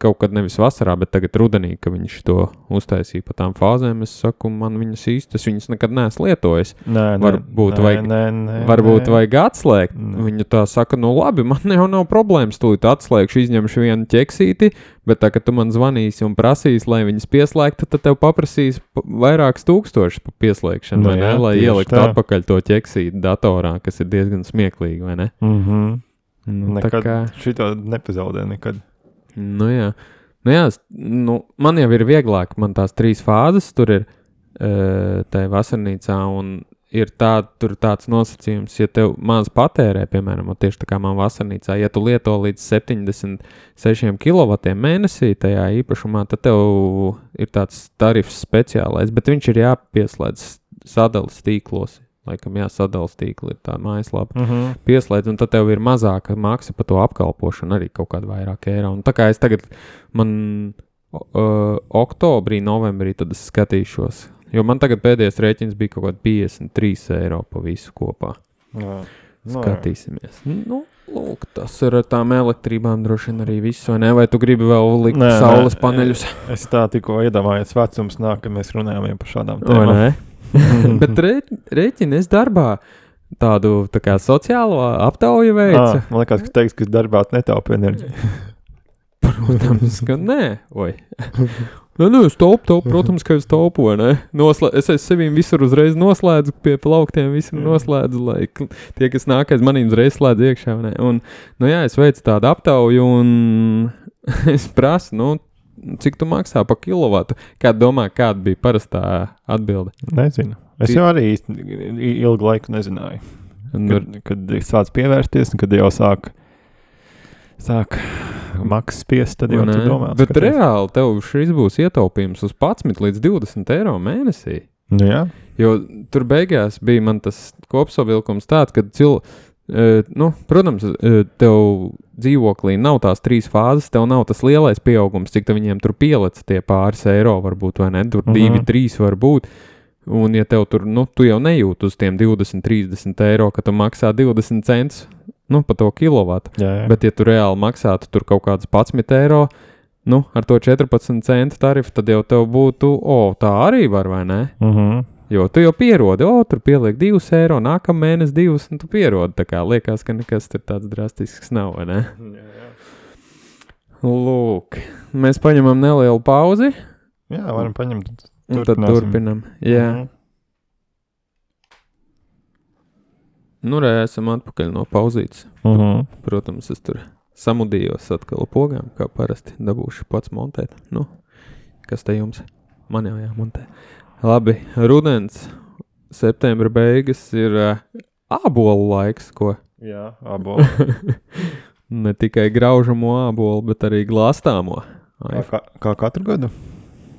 kaut kad nevis vasarā, bet tagad rudenī, ka viņš to uztaisīja pa tām fāzēm. Es saku, man viņas īsti, es viņas nekad neesmu lietojis. Nē, nē, Varbūt nē, vajag- Nē, nē, Varbūt nē. vajag atslēgt. Nē. Viņa tā saka, nu labi, [LAUGHS] man jau nav problēmas. Tūlīt atslēgšu, izņemšu vienu ķeksīti, bet tā, kad tu man zvanīsi un prasīsi, lai viņas pieslēgtu, tad tev paprasīs pa- vairākus tūkstošus par pieslēgšanu, Nu vai ne? jā, Lai ieliktu tā. atpakaļ to ķeksīti datorā, kas ir diezgan smieklīgi, vai ne? Mhm. Nu, tā Nekad kā, šito nepazaudē nekad. Nu jā. Nu jā, nu, man jau ir vieglāk, man tās trīs fāzes tur ir e, tajā vasarnīcā, ir tā, tāds nosacījums, ja tev maz patērē, piemēram, tieši tā kā man vasarnīcā, ja tu lieto līdz 76 kW mēnesī tajā īpašumā, tad tev ir tāds tarifs speciālais, bet viņš ir jāpieslēdz sadalas tīklos. Laikam, jā, sadalas tīkli ir tā mājaslapa Mm -hmm. pieslēdz, un tad tev ir mazāka maksa par to apkalpošanu, arī kaut kāda vairāk eiro. Un tā kā es tagad, man uh, oktobrī, novembrī, tad es skatīšos. Jo man tagad pēdējais rēķins bija kaut kāds 53 eiro pa visu kopā. Jā. Skatīsimies. Nu, lūk, tas ir ar tām elektrībām droši vien arī viss, vai ne? Vai tu gribi vēl likt Nē, nē. saules paneļus? Es tā tikko iedomājos, vecums nāk, kad mēs runājam par šādām tēmām. [LAUGHS] Bet rē- rēķini es darbā tādu tā kā sociālo aptauju Ah, veicu. man liekas, ka teiks, ka darbā netaupa enerģiju. [LAUGHS] Protams, ka nē. Oi. [LAUGHS] Nē, nē, es taupu, taupu, protams, ka es taupu? Noslē... Es es sevi visur uzreiz noslēdzu, pie plauktiem visur noslēdzu, lai tie, kas nāk aiz maniem, uzreiz slēdz iekšā. ne? Un, nu jā, es veicu tādu aptauju, un es prasu, nu, cik tu maksā par kilovatu? Kāda domā, kāda bija parastā atbilde? Nezinu. Es jau arī ilgu laiku nezināju. Kad, kad sāku pievērsties, un kad jau sāk, sāk maksas spiest, tad jau Nē, tu domā. Bet reāli tev šis būs ietaupījums uz 11 līdz 20 eiro mēnesī. Nu, jā, Jo tur beigās bija man tas kopsavilkums tāds, ka cilvēks, nu, protams, e, tev dzīvoklī nav tās trīs fāzes, tev nav tas lielais pieaugums, cik viņiem tur pieliec tie pāris eiro, varbūt, vai ne? Tur Mhm. divi, trīs var būt. Un, ja tev tur, nu, tu jau nejūti uz tiem 20, 30 eiro, ka tu maksā 20 centus nu, par to kilovatu. jā, jā. Bet, ja tu reāli maksātu tur kaut kādas 11 eiro, nu, ar to 14 centu tarifu, tad jau tev būtu, o, tā arī var, vai ne? Uh -huh. Jo tu jau pierodi, o, tur pieliek 2 eiro, nākamā mēnesis 2, un tu pierodi. Tā kā liekas, ka nekas tāds drastisks nav, ne? [LAUGHS] Lūk, mēs paņemam nelielu pauzi, jā, varam paņemt. un tad Turpināsim. turpinam. Jā, Mhm. nu, re, esam atpakaļ no pauzītes. Uh -huh. Protams, es tur samudījos atkal pogām, kā parasti dabūšu pats montēt. Nu, kas te jums? Man jau jāmontē. Labi, rudens, septembra beigas ir uh, ābolu laiks, ko Jā, abo. [LAUGHS] ne tikai graužamo ābolu, bet arī glāstāmo. kā, kā, kā katru gadu?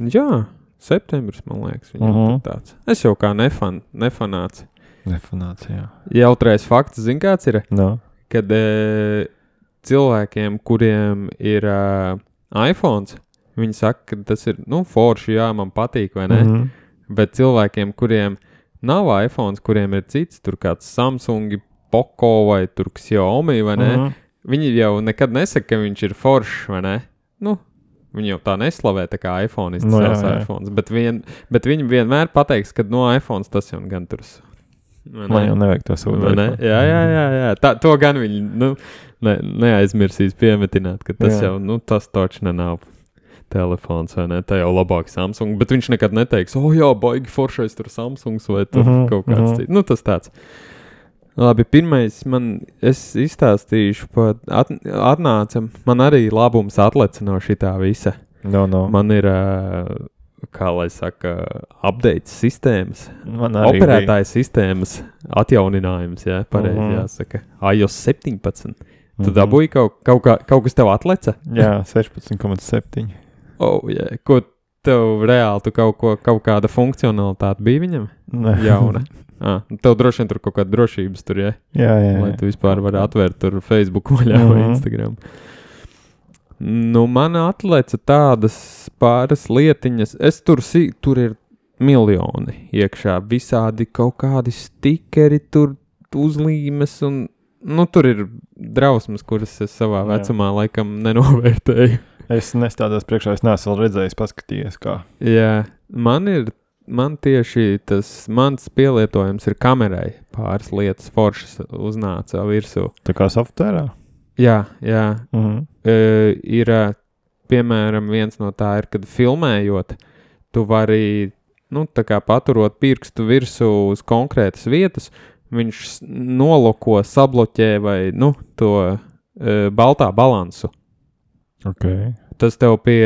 Jā, septembris, man liekas, viņam uh Mhm. -huh. tāds. Es jau kā nefan, nefanāts. Nefanācija. Jautrais fakts, zin kāds ir? No. kad e, cilvēkiem, kuriem ir e, iPhone, viņi saka, ka tas ir nu, forši, jā, man patīk, vai ne? Mm. -hmm. Bet cilvēkiem, kuriem nav iPhone, kuriem ir cits, tur kāds Samsung, Poco vai Xiaomi, vai ne? -hmm. Mhm. Viņi jau nekad nesaka, ka viņš ir foršs, vai ne? Nu, Viņi jau tā neslavē, tā kā iPhone ir jā, savs iPhone. Bet, vien, bet viņi vienmēr pateiks, ka no iPhone tas jau gan tur. Man jau nevajag to Vai ne? Jā, jā, jā, jā. Tā, to gan viņi nu, ne, neaizmirsīs piemetināt, ka tas Jā. jau nu, tas ne nav. Telefons vai ne? Tā jau labāk Samsung. Bet viņš nekad neteiks, o, jā, baigi foršais tur Samsungs vai tur Mhm, -huh, kaut kāds uh -huh. cits. Nu, tas tāds. Labi, pirmais man, es izstāstīšu par, at, atnāca, man arī labums atleca no šitā visa. No, no. Man, ir, kā lai saka, update sistēmas, operētāja sistēmas atjauninājums, jā, pareizi Mhm. jāsaka. iOS 17. Tu Mhm. dabūji kaut, kaut, kā, kaut kas tev atleca? Jā, 16,7. Oh, jā, ko tev reāli, tu kaut, ko, kaut kāda funkcionalitāte bija viņam? Nē. Jauna. [LAUGHS] Ah, tev droši vien tur kaut kāda drošības tur, jā, jā, jā. lai tu vispār vari atvērt tur Facebook vaļā vai Mhm. Instagram. Nu, man atleca tādas pāris lietiņas. Es tur, si, tur ir miljoni iekšā, visādi kaut kādi stikeri, tur uzlīmes un. Nu, tur ir drausmas, kuras es savā Jā. vecumā laikam nenovērtēju. Es nestādos priekšā, es neesmu redzējis, paskatījies, kā. Jā, man ir. Man tieši tas mans pielietojums ir kamerai. Pāris lietas foršas uznāca virsū. Tā kā softverā. Jā, jā. Mhm. e, ir ā, piemēram viens no tā, ir, kad filmējot, tu vari nu, paturot pirkstu virsū uz konkrētas vietas, viņš noloko, sabloķē vai nu, to e, baltā balansu. Okay. Tas tev pie,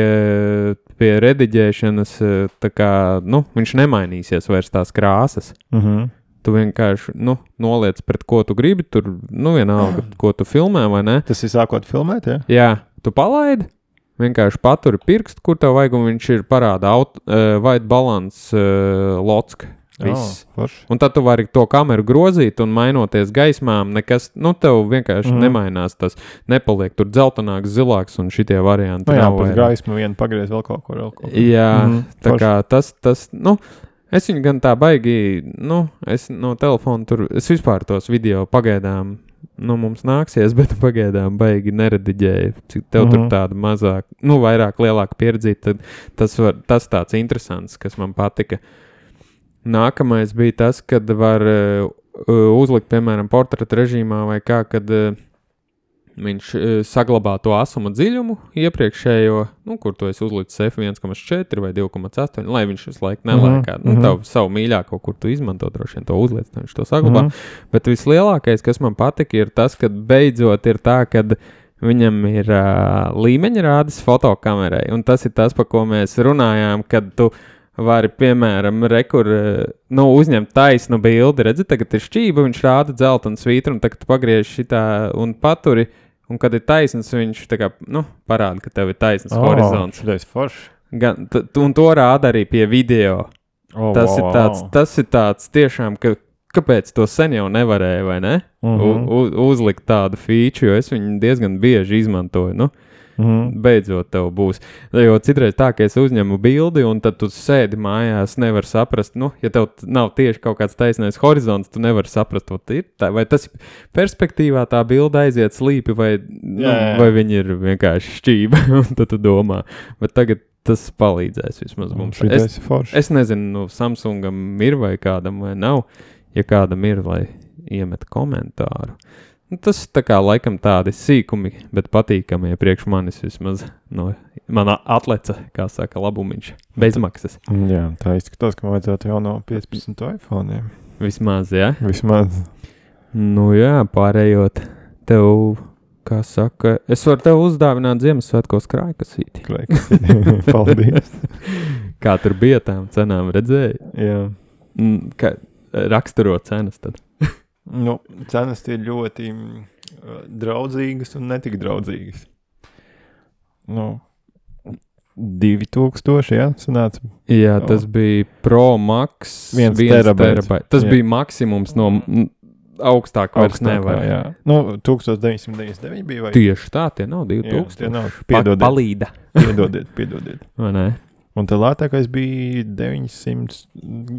pie rediģēšanas, e, kā, nu, viņš nemainīsies vairs tās krāsas. Mhm. Tu vienkārši nu, noliec pret ko tu gribi, tur nu, vienalga, ko tu filmē vai ne. Tas ir sākot filmēt, ja? Jā, tu palaidi. Vienkārši paturi pirkstu, kur tev vajag, un viņš ir parādā aut, uh, white balance uh, locka. Viss. Oh. Un tad tu vari to kameru grozīt un mainoties gaismām. Nekas, nu, tev vienkārši mm. nemainās. Tas nepaliek tur dzeltenāks, zilāks un šitie varianti. Nu, jā, pēc gaismu vienu pagriez vēl kaut ko. Vēl kaut ko. Jā, mm -hmm, tā forši. kā tas, tas, nu, es viņu gan tā baigi, nu, es no telefona tur, es vispār tos video pagaidām, nu, mums nāksies, [LAUGHS] bet pagaidām baigi nerediģēju. Cik tev mm -hmm. tur Mhm. tāda mazāk, nu, vairāk, lielāka pieredze, tad tas, var, tas tāds interesants, kas man patika. Nākamais bija tas, kad var uh, uzlikt, piemēram, portretu režīmā vai kā, kad uh, viņš uh, saglabā to asuma dziļumu iepriekšējo, nu, kur tu esi uzlicis F1,4 vai 2,8, lai viņš visu laiku nelēkā. Mm Mhm, -hmm. nu, mhm. tavu, savu mīļāko, kur tu izmanto, droši vien to uzliec, viņš to saglabā. Mm Mhm. -hmm. Bet vislielākais, kas man patika, ir tas, ka beidzot ir tā, ka viņam ir uh, līmeņa rādes fotokamerai. Un tas ir tas, par ko mēs runājām, kad tu vari, piemēram, rekur, uh, nu, uzņemt taisnu bildi. Redzi, tagad ir šķība, viņš rāda dzeltenu svītru, un tagad pagriež šitā un paturi. Un kad ir taisns, viņš tā kā, nu, parāda, ka tev ir taisns oh. horizonts. Tas ir forši. Gan, un to rāda arī pie video. Oh, Tas, ir tāds, tas ir tāds tiešām, ka kāpēc to sen jau nevarēja, vai ne? Mm Mhm. -hmm. u, uzlikt tādu feature, jo es viņu diezgan bieži izmantoju. Nu, Mhm. beidzot, tev būs. Jo citreiz tā, ka es uzņemu bildi, un tad tu sēdi mājās, nevar saprast, nu, ja tev nav tieši kaut kāds taisnais horizonts, tu nevari saprast, tā, vai tas ir perspektīvā tā bilde aiziet slīpi, vai, nu, Jā, jā. vai viņi ir vienkārši šķība. [LAUGHS] un tad tu domā, bet tagad tas palīdzēs vismaz mums. Šī Es, es nezinu, nu, Samsungam ir vai kādam vai nav. Ja kādam ir, lai iemet komentāru. Nu, tas tā kā laikam tādi sīkumi, bet patīkami priekš manis vismaz no mana atleca, kā saka, labumiņš. Bezmaksas. Jā, tā izskatās, ka vajadzētu jau no 15 iPhone. Vismaz, jā. Vismaz. Nu jā, pārējot tev, kā saka, es varu tev uzdāvināt Ziemassvētkos krājkasīti. Klaiks. [LAUGHS] Paldies. Kā tur bija tām cenām, redzēji? Jā. Mm, Kā raksturo cenas tad? Nu, cenas ir ļoti mm, draudzīgas un netik draudzīgas. Nu, 2000, jā, sanāca. Jā, O. tas bija Pro Max. Viens viens terabaits. terabaits. Tas Jā. bija maksimums no augstāk vairs nevar. Jā, nu, 1999 bija vai Tieši tā, tie nav Jā, 2000. tie nav. Piedodiet, Palīda. piedodiet, piedodiet. Vai ne? Un tā lētākais bija 900,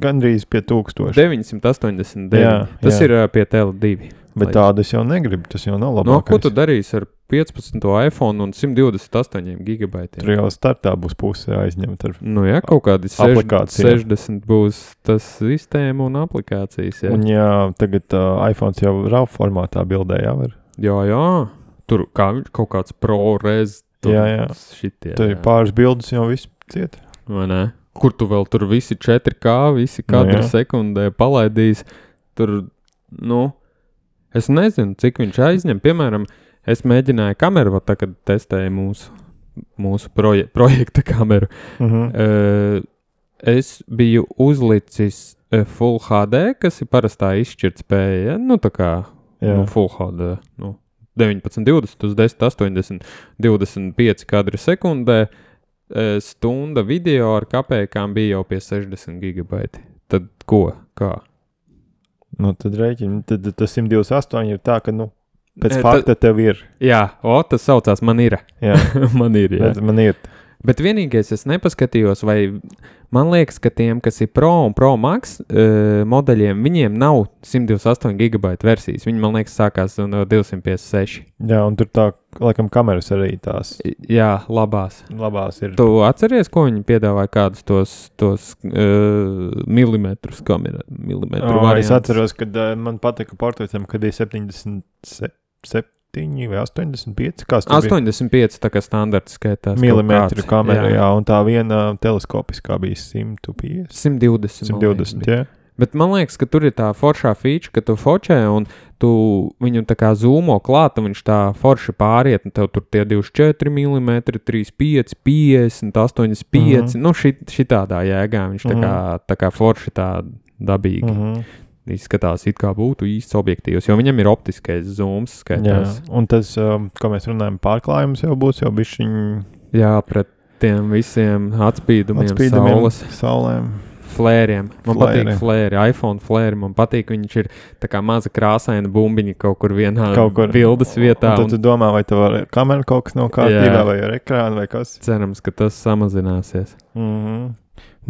gandrīz pie 1000. 989. Jā, tas jā. ir ā, pie Tele2. Bet tādu es jau negribu, tas jau nav labi. No, ko tu darīsi ar 15. iPhone un 128 gigabaitiem? Tur jau startā būs puse aizņemta ar Nu, jā, kaut kādi Aplikācija. 60 būs tas sistēma un aplikācijas. Jā, Un, jā, tagad uh, iPhone jau RAW formātā bildē jau var. jā, jā. tur kā, kaut kāds ProRes. tur Jā, jā. Šitie, Tur ir jā. pāris bildes jau viss ciet. Vai ne? Kur tu vēl tur visi 4K, visi katru jā. sekundē palaidīs? Tur, nu, es nezinu, cik viņš aizņem. Piemēram, es mēģināju kameru, tā, kad testēju mūsu, mūsu proje [LAUGHS] projekta kameru. Mhm. Uh, es biju uzlicis uh, Full HD, kas ir parastā izšķirtspēja. Ja? Nu, tā kā Jā. nu, Full HD. Nu, 19, 20, uz 10, 80, 25 kadri sekundē. Eh, Stunda video ar kapekām bija jau pie 60 gigabaiti. Tad ko? Kā? Nu, tad rēķini, tad tas 128 ir tā, ka, nu, pēc e, fakta tev ir. Jā, o, tas saucās man ir. Jā, [LAUGHS] man ir. Jā. man ir. Bet vienīgais, es nepaskatījos, vai man liekas, ka tiem, kas ir Pro un Pro Max uh, modeļiem, viņiem nav 128 gigabaita versijas. Viņi, man liekas, sākās no 256. Jā, un tur tā, laikam, kameras arī tās Jā, labās. labās ir. Tu atceries, ko viņi piedāvāja, kādus tos, tos uh, milimetrus kamerā? Milimetru O, es variantus? atceros, kad uh, man patika portretam, kad ir 77 vai 85. Kāds tur bija? 85 tā kā standarts skaitās. kaut Milimetru kāds. kamera, jā. jā, un tā viena teleskopiskā bija 150. 120. man liekas, 120, bija. jā. Bet man liekas, ka tur ir tā foršā feature, ka tu fočē un tu viņu tā kā zūmo klāt, un viņš tā forši pāriet, un tev tur tie 24 mm, 35, 50, 85. Mm Mhm. -hmm. Nu, šit, šitādā jēgā viņš tā kā, tā kā forši tā dabīgi mm -hmm. Izskatās, it kā būtu īsts objektīvs, jo viņam ir optiskais jā. skaitās. Un tas, um, ko mēs runājam, pārklājums jau būs, jau bišķiņ Jā, pret tiem visiem atspīdumiem, atspīdumiem, saules. saulēm. Flēriem. Man Flēri. patīk flēri, iPhone flēri. Man patīk, viņš ir tā kā maza krāsaina bumbiņa kaut kur vienā Kaut kur bildes vietā. Un tad Un tu domā, vai tev ar kameru kaut kas nav kārtībā, Jā. vai ar ekrānu, vai kas. cerams, ka tas samazināsies. Mm -hmm.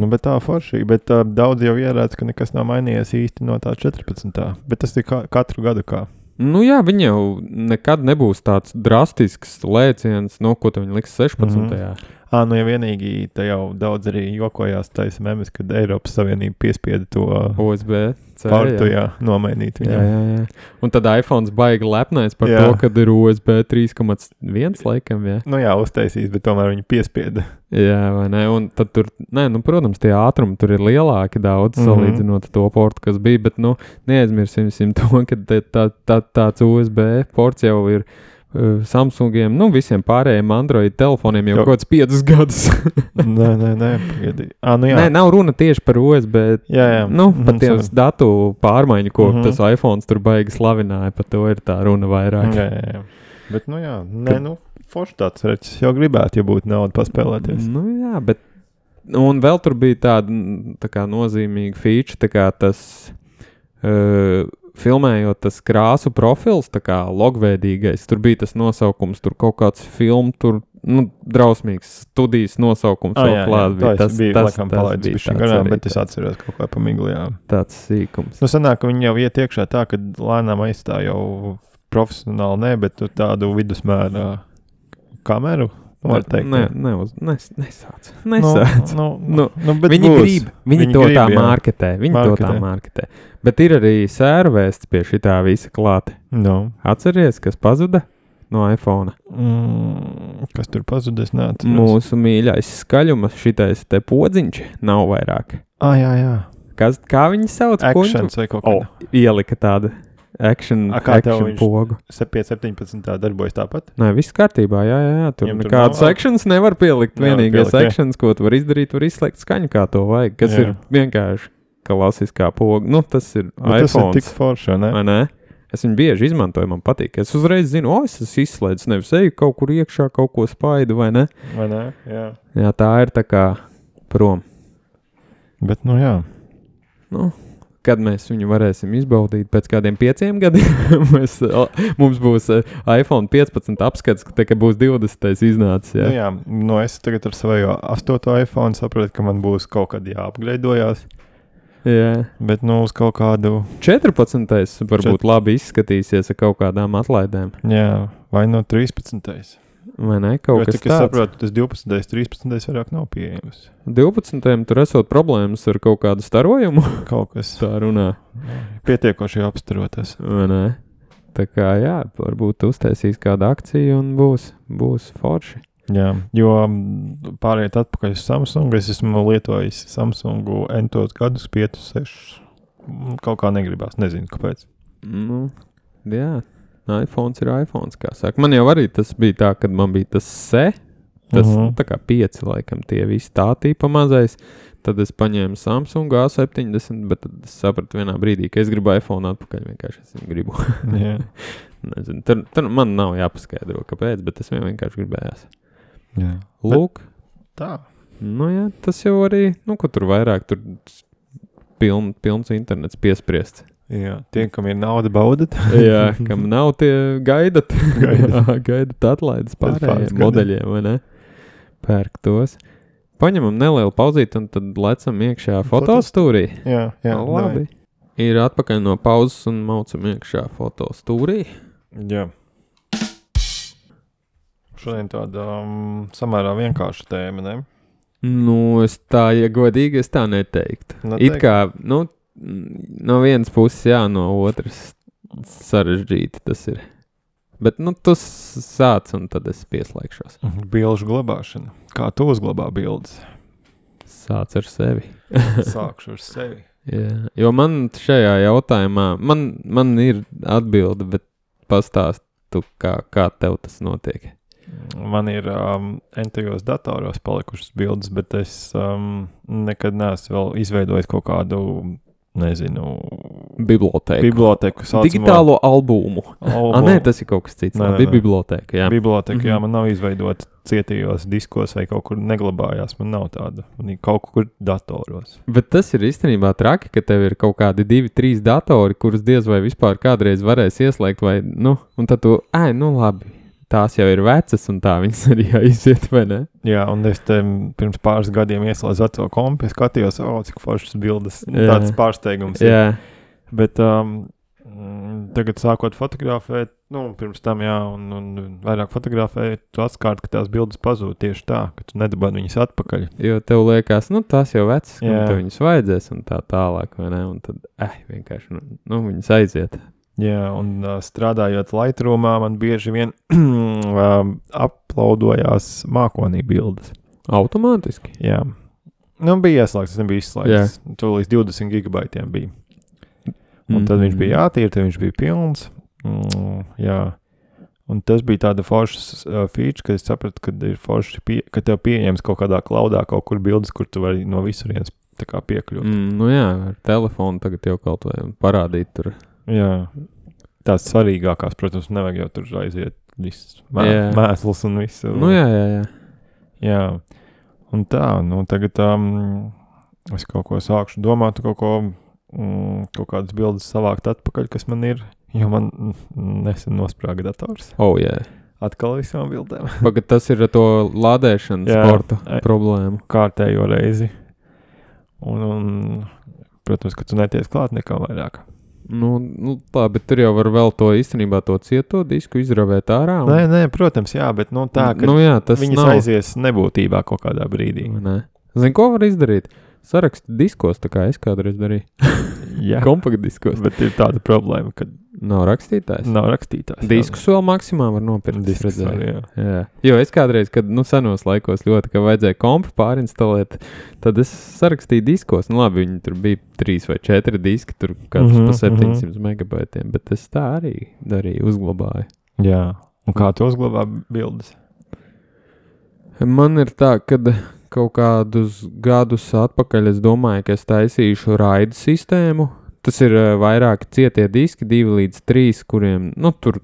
Nu, bet tā forši. Bet uh, daudz jau ierādās, ka nekas nav mainījies īsti no tā 14. Bet tas ir ka katru gadu kā. Nu jā, viņa jau nekad nebūs tāds drastisks lēciens, no ko tu viņa liks 16. Mm. -hmm. Ah, nu, ja vienīgi te jau daudz arī jokojās taisa memes, kad Eiropas Savienība piespieda to USB. Portu, jā. jā, nomainīt Jā, viņam. jā, jā. Un tad iPhone baigi lepnais par Jā. jā. to, ka ir USB 3,1 laikam. Jā. Nu jā, uztaisīs, bet tomēr viņi piespieda. jā, vai ne? Un tad tur, nē, nu, protams, tie ātrumi tur ir lielāki daudz mm. -hmm. salīdzinot ar to portu, kas bija. Bet, nu, neaizmirsīsim to, ka te tā, tā, tāds USB ports jau ir. Samsungiem, nu, visiem pārējiem Android telefoniem jau Jo. kaut kāds piecus gadus. [LAUGHS] nē, nē, nē, pagaidi. Ah, nu jā, Nē, nav runa tieši par USB. jā, jā. Nu, Mhm, pat tiem datu pārmaiņu, ko mm. -hmm. tas iPhone tur baigi slavināja, par to ir tā runa vairāk. Jā, jā, jā. Bet, nu jā, nē, nu, forši tāds reķis. Jau gribētu, ja būtu nauda paspēlēties. Nu, jā, bet. Un vēl tur bija tāda mm, tā kā, nozīmīga feature, tā kā tas. Uh, Filmējot tas krāsu profils, tā kā logveidīgais, tur bija tas nosaukums, tur kaut kāds filmu, tur nu, drausmīgs studijas nosaukums. Vēl jā, jā, klāt tā bija. tas bija tas, laikam, palaidis bija garām, arī bet es atceros kaut kā pamiglījā. tāds sīkums. Nu, sanāk, ka viņi jau iet iekšā tā, ka lēnām aizstāja jau profesionāli, ne, bet tādu vidusmēra kameru, nu, var teikt. Nē, jā. neuz, nes, nesāc. nesāc. Nu, nu, Nu, nu, bet Viņi būs. grib, viņi, Viņi to grib, tā jā. marketē. Viņi marketē. to tā Marketē. Bet ir arī sērvēsts pie šī tā visa klāta. Nu, Atceries, kas pazuda no iPhone? mm, kas tur pazudis? Nē, Mūsu mīļais skaļums, šitais te podziņš nav vairāk. Ah, jā, jā. Kas, kā viņi sauc? Actions vai kaut O, kā. ielika tādu action, A, kā tev action viņš- pogu. 17. darbojas tāpat. Nē, viss kārtībā. Jā, jā, jā. tur tur nekādas nav- actions nevar pielikt. Nevar Vienīgais pielikt, jā. actions, ko tu vari izdarīt, var izslēgt skaņu, kā to vajag. Kas Jā. ir vienkārši klasiskā poga. Nu, tas ir Bet tas ir iPhone. tik forši, ne? Vai ne? Es viņu bieži izmantoju, man patīk. Es uzreiz zinu, o, es esmu izslēdzis, nevis eju kaut kur iekšā, kaut ko spaidu, vai ne? Vai ne? Jā. Jā, tā ir tā kā prom. Bet, nu jā. Nu, kad mēs viņu varēsim izbaudīt pēc kādiem pieciem gadiem, [LAUGHS] mēs, o, mums būs eh, iPhone 15 apskats, ka, ka būs 20. iznācis. Jā. Nu, jā, nu es tagad ar savu 8. iPhone saprotu, ka man būs kaut kad jāapgraidojās. Jā. Bet, nu, uz kaut kādu, 14. varbūt labi izskatīsies ar kaut kādām atlaidēm. jā, vai no 13. Vai ne? Jo, Kaut kas cik es tāds. saprotu, tas 12. 13. vairāk nav pieejams. 12. tur esot problēmas ar kaut kādu starojumu. [LAUGHS] Kaut kas Tā runā. pietiekoši apstarotas. Vai ne? Tā kā jā, varbūt uztaisīs kādu akciju un būs, būs forši. Jā, jo mm, pārējāt atpakaļ uz Samsung. Es esmu lietojis Samsungu entos gadus, 5, 6. Kaut kā negribās, nezinu, kāpēc. Nu, jā, iPhone ir iPhone. Man jau arī tas bija tā, kad man bija tas se. Tas uh Mhm. -huh. tā kā pieci, laikam, tie visi tā tīpa mazais. Tad es paņēmu Samsung A70, bet tad es sapratu vienā brīdī, ka es gribu iPhone atpakaļ. Vienkārši es viņu gribu. Jā, [LAUGHS] Nezinu, tur, tur man nav jāpaskaidro, kāpēc, bet es vienkārši gribēju. Jā. Lūk, tā. nu jā, tas jau arī, nu, ko tur vairāk, tur piln, pilns internets piespriests. Jā, tie, kam ir nauda, baudat. [LAUGHS] Jā, [LAUGHS] kam nav tie gaidat, Gaidat. [LAUGHS] atlaides pārējiem modeļiem, vai ne? Pērk tos. Paņemam nelielu pauzīti un tad lecam iekšā fotostūrī. Jā, jā Labi. Ir atpakaļ no pauzes un maucam iekšā fotostūrī. Jā. Šodien tāda um, samērā vienkārša tēma, ne? Nu, es tā, ja godīgi, es tā neteiktu. Nu, It kā, nu, no vienas puses, jā, no otras sarežģīti tas ir. Bet, nu, tu s- sāc, un tad es pieslēgšos. Bilžu glabāšana. Kā tu uzglabā bildes? Sāc ar sevi. [LAUGHS] Sākšu ar sevi. Jā, jo man šajā jautājumā, man, man ir atbilde, bet pastāstu, kā, kā tev tas notiek. Man ir um, entajos datoros palikušas bildes, bet es um, nekad neesmu vēl izveidojis kaut kādu, nezinu, bibliotēku. biblioteku. saucamo- Digitālo albumu. albumu. Ah, nē, tas ir kaut kas cits. Nē, nē, bija biblioteka. Jā. Biblioteka, mm -hmm. jā, Mhm. man nav izveidota cietījos diskos vai kaut kur neglabājās. Man nav tāda. Man ir kaut kur datoros. Bet tas ir īstenībā traki, ka tev ir kaut kādi divi, trīs datori, kurus diez vai vispār kādreiz varēs ieslēgt. Vai, nu, un tad tu, ai, nu labi, tās jau ir vecas, un tā viņas arī aiziet, vai ne? Jā, un es te pirms pāris gadiem ieslēdzu veco kompu, es skatījos, oh, cik foršas bildes. Tāds pārsteigums. ir. Jā, Bet um, tagad, sākot fotografēt, nu, pirms tam, jā, un, un vairāk fotografēt, tu atklāji, ka tās bildes pazūd tieši tā, ka tu nedabūji viņas atpakaļ. jo tev liekas, nu, tās jau vecas, un tev viņas vajadzēs, un tā tālāk, vai ne? Un tad, eh, vienkārši, nu, nu viņas aiziet. Jā, un uh, strādājot Lightroomā, man bieži vien [CLEARS THROAT] uploadojās mākonī bildes. Automātiski. Jā. Nu, bija ieslēgts, tas nebija izslēgts. Tur līdz 20 gigabaitiem bija. Un tad viņš bija jātīra, tad viņš bija pilns. Mm, jā. Un tas bija tāda forša uh, feature, ka es sapratu, ka ir forši, pie, ka tev pieejams kaut kādā klaudā, kaut kur bildes, kur tu vari no visurienes piekļūt. Mm. Mm, nu jā, ar telefonu tagad jau kaut vai parādīt tur. Jā. Tās svarīgākās, protams, nevajag jau tur aiziet viss mē, mēsls un viss. Nu jā, jā, jā. Jā. Un tā, nu tagad um, es kaut ko sākšu domāt, kaut ko, mm, kaut kādas bildes savākt atpakaļ, kas man ir, jo man nesen nosprāga dators. Oh, jā. Atkal visām bildēm. [LAUGHS] Pagad, tas ir ar to lādēšanas Jā. sporta Ai. problēmu. Kārtējo reizi. Un, un protams, ka tu neties klāt nekā vairāk. Nu, nu, labi, bet tur jau var vēl to īstenībā to cieto disku izravēt ārā. un- Nē, nē, protams, jā, bet nu, tā, ka nu, jā, tas viņas nav. aizies nebūtībā kaut kādā brīdī. Zini, ko var izdarīt? Sarakstu diskos, tā kā es kādreiz darīju. Jā, [LAUGHS] Kompaktdiskos. bet ir tāda problēma, ka Nav rakstītājs. nav rakstītājs. Diskus vēl maksimā var nopirkt. Diskus var, jā. Jā. Jo es kādreiz, kad nu, senos laikos ļoti, ka vajadzēja kompu pārinstalēt, tad es sarakstīju diskos. Nu, labi, viņi tur bija trīs vai četri diski, tur katrs Mhm, pa 700 megabaitiem, bet es tā arī darīju, uzglabāju. jā. Un kā tu uzglabā bildes? Man ir tā, ka kaut kādus gadus atpakaļ es domāju, ka es taisīšu raidu sistēmu. Tas ir eh, vairāki cietie diski, divi līdz trīs, kuriem nu, tur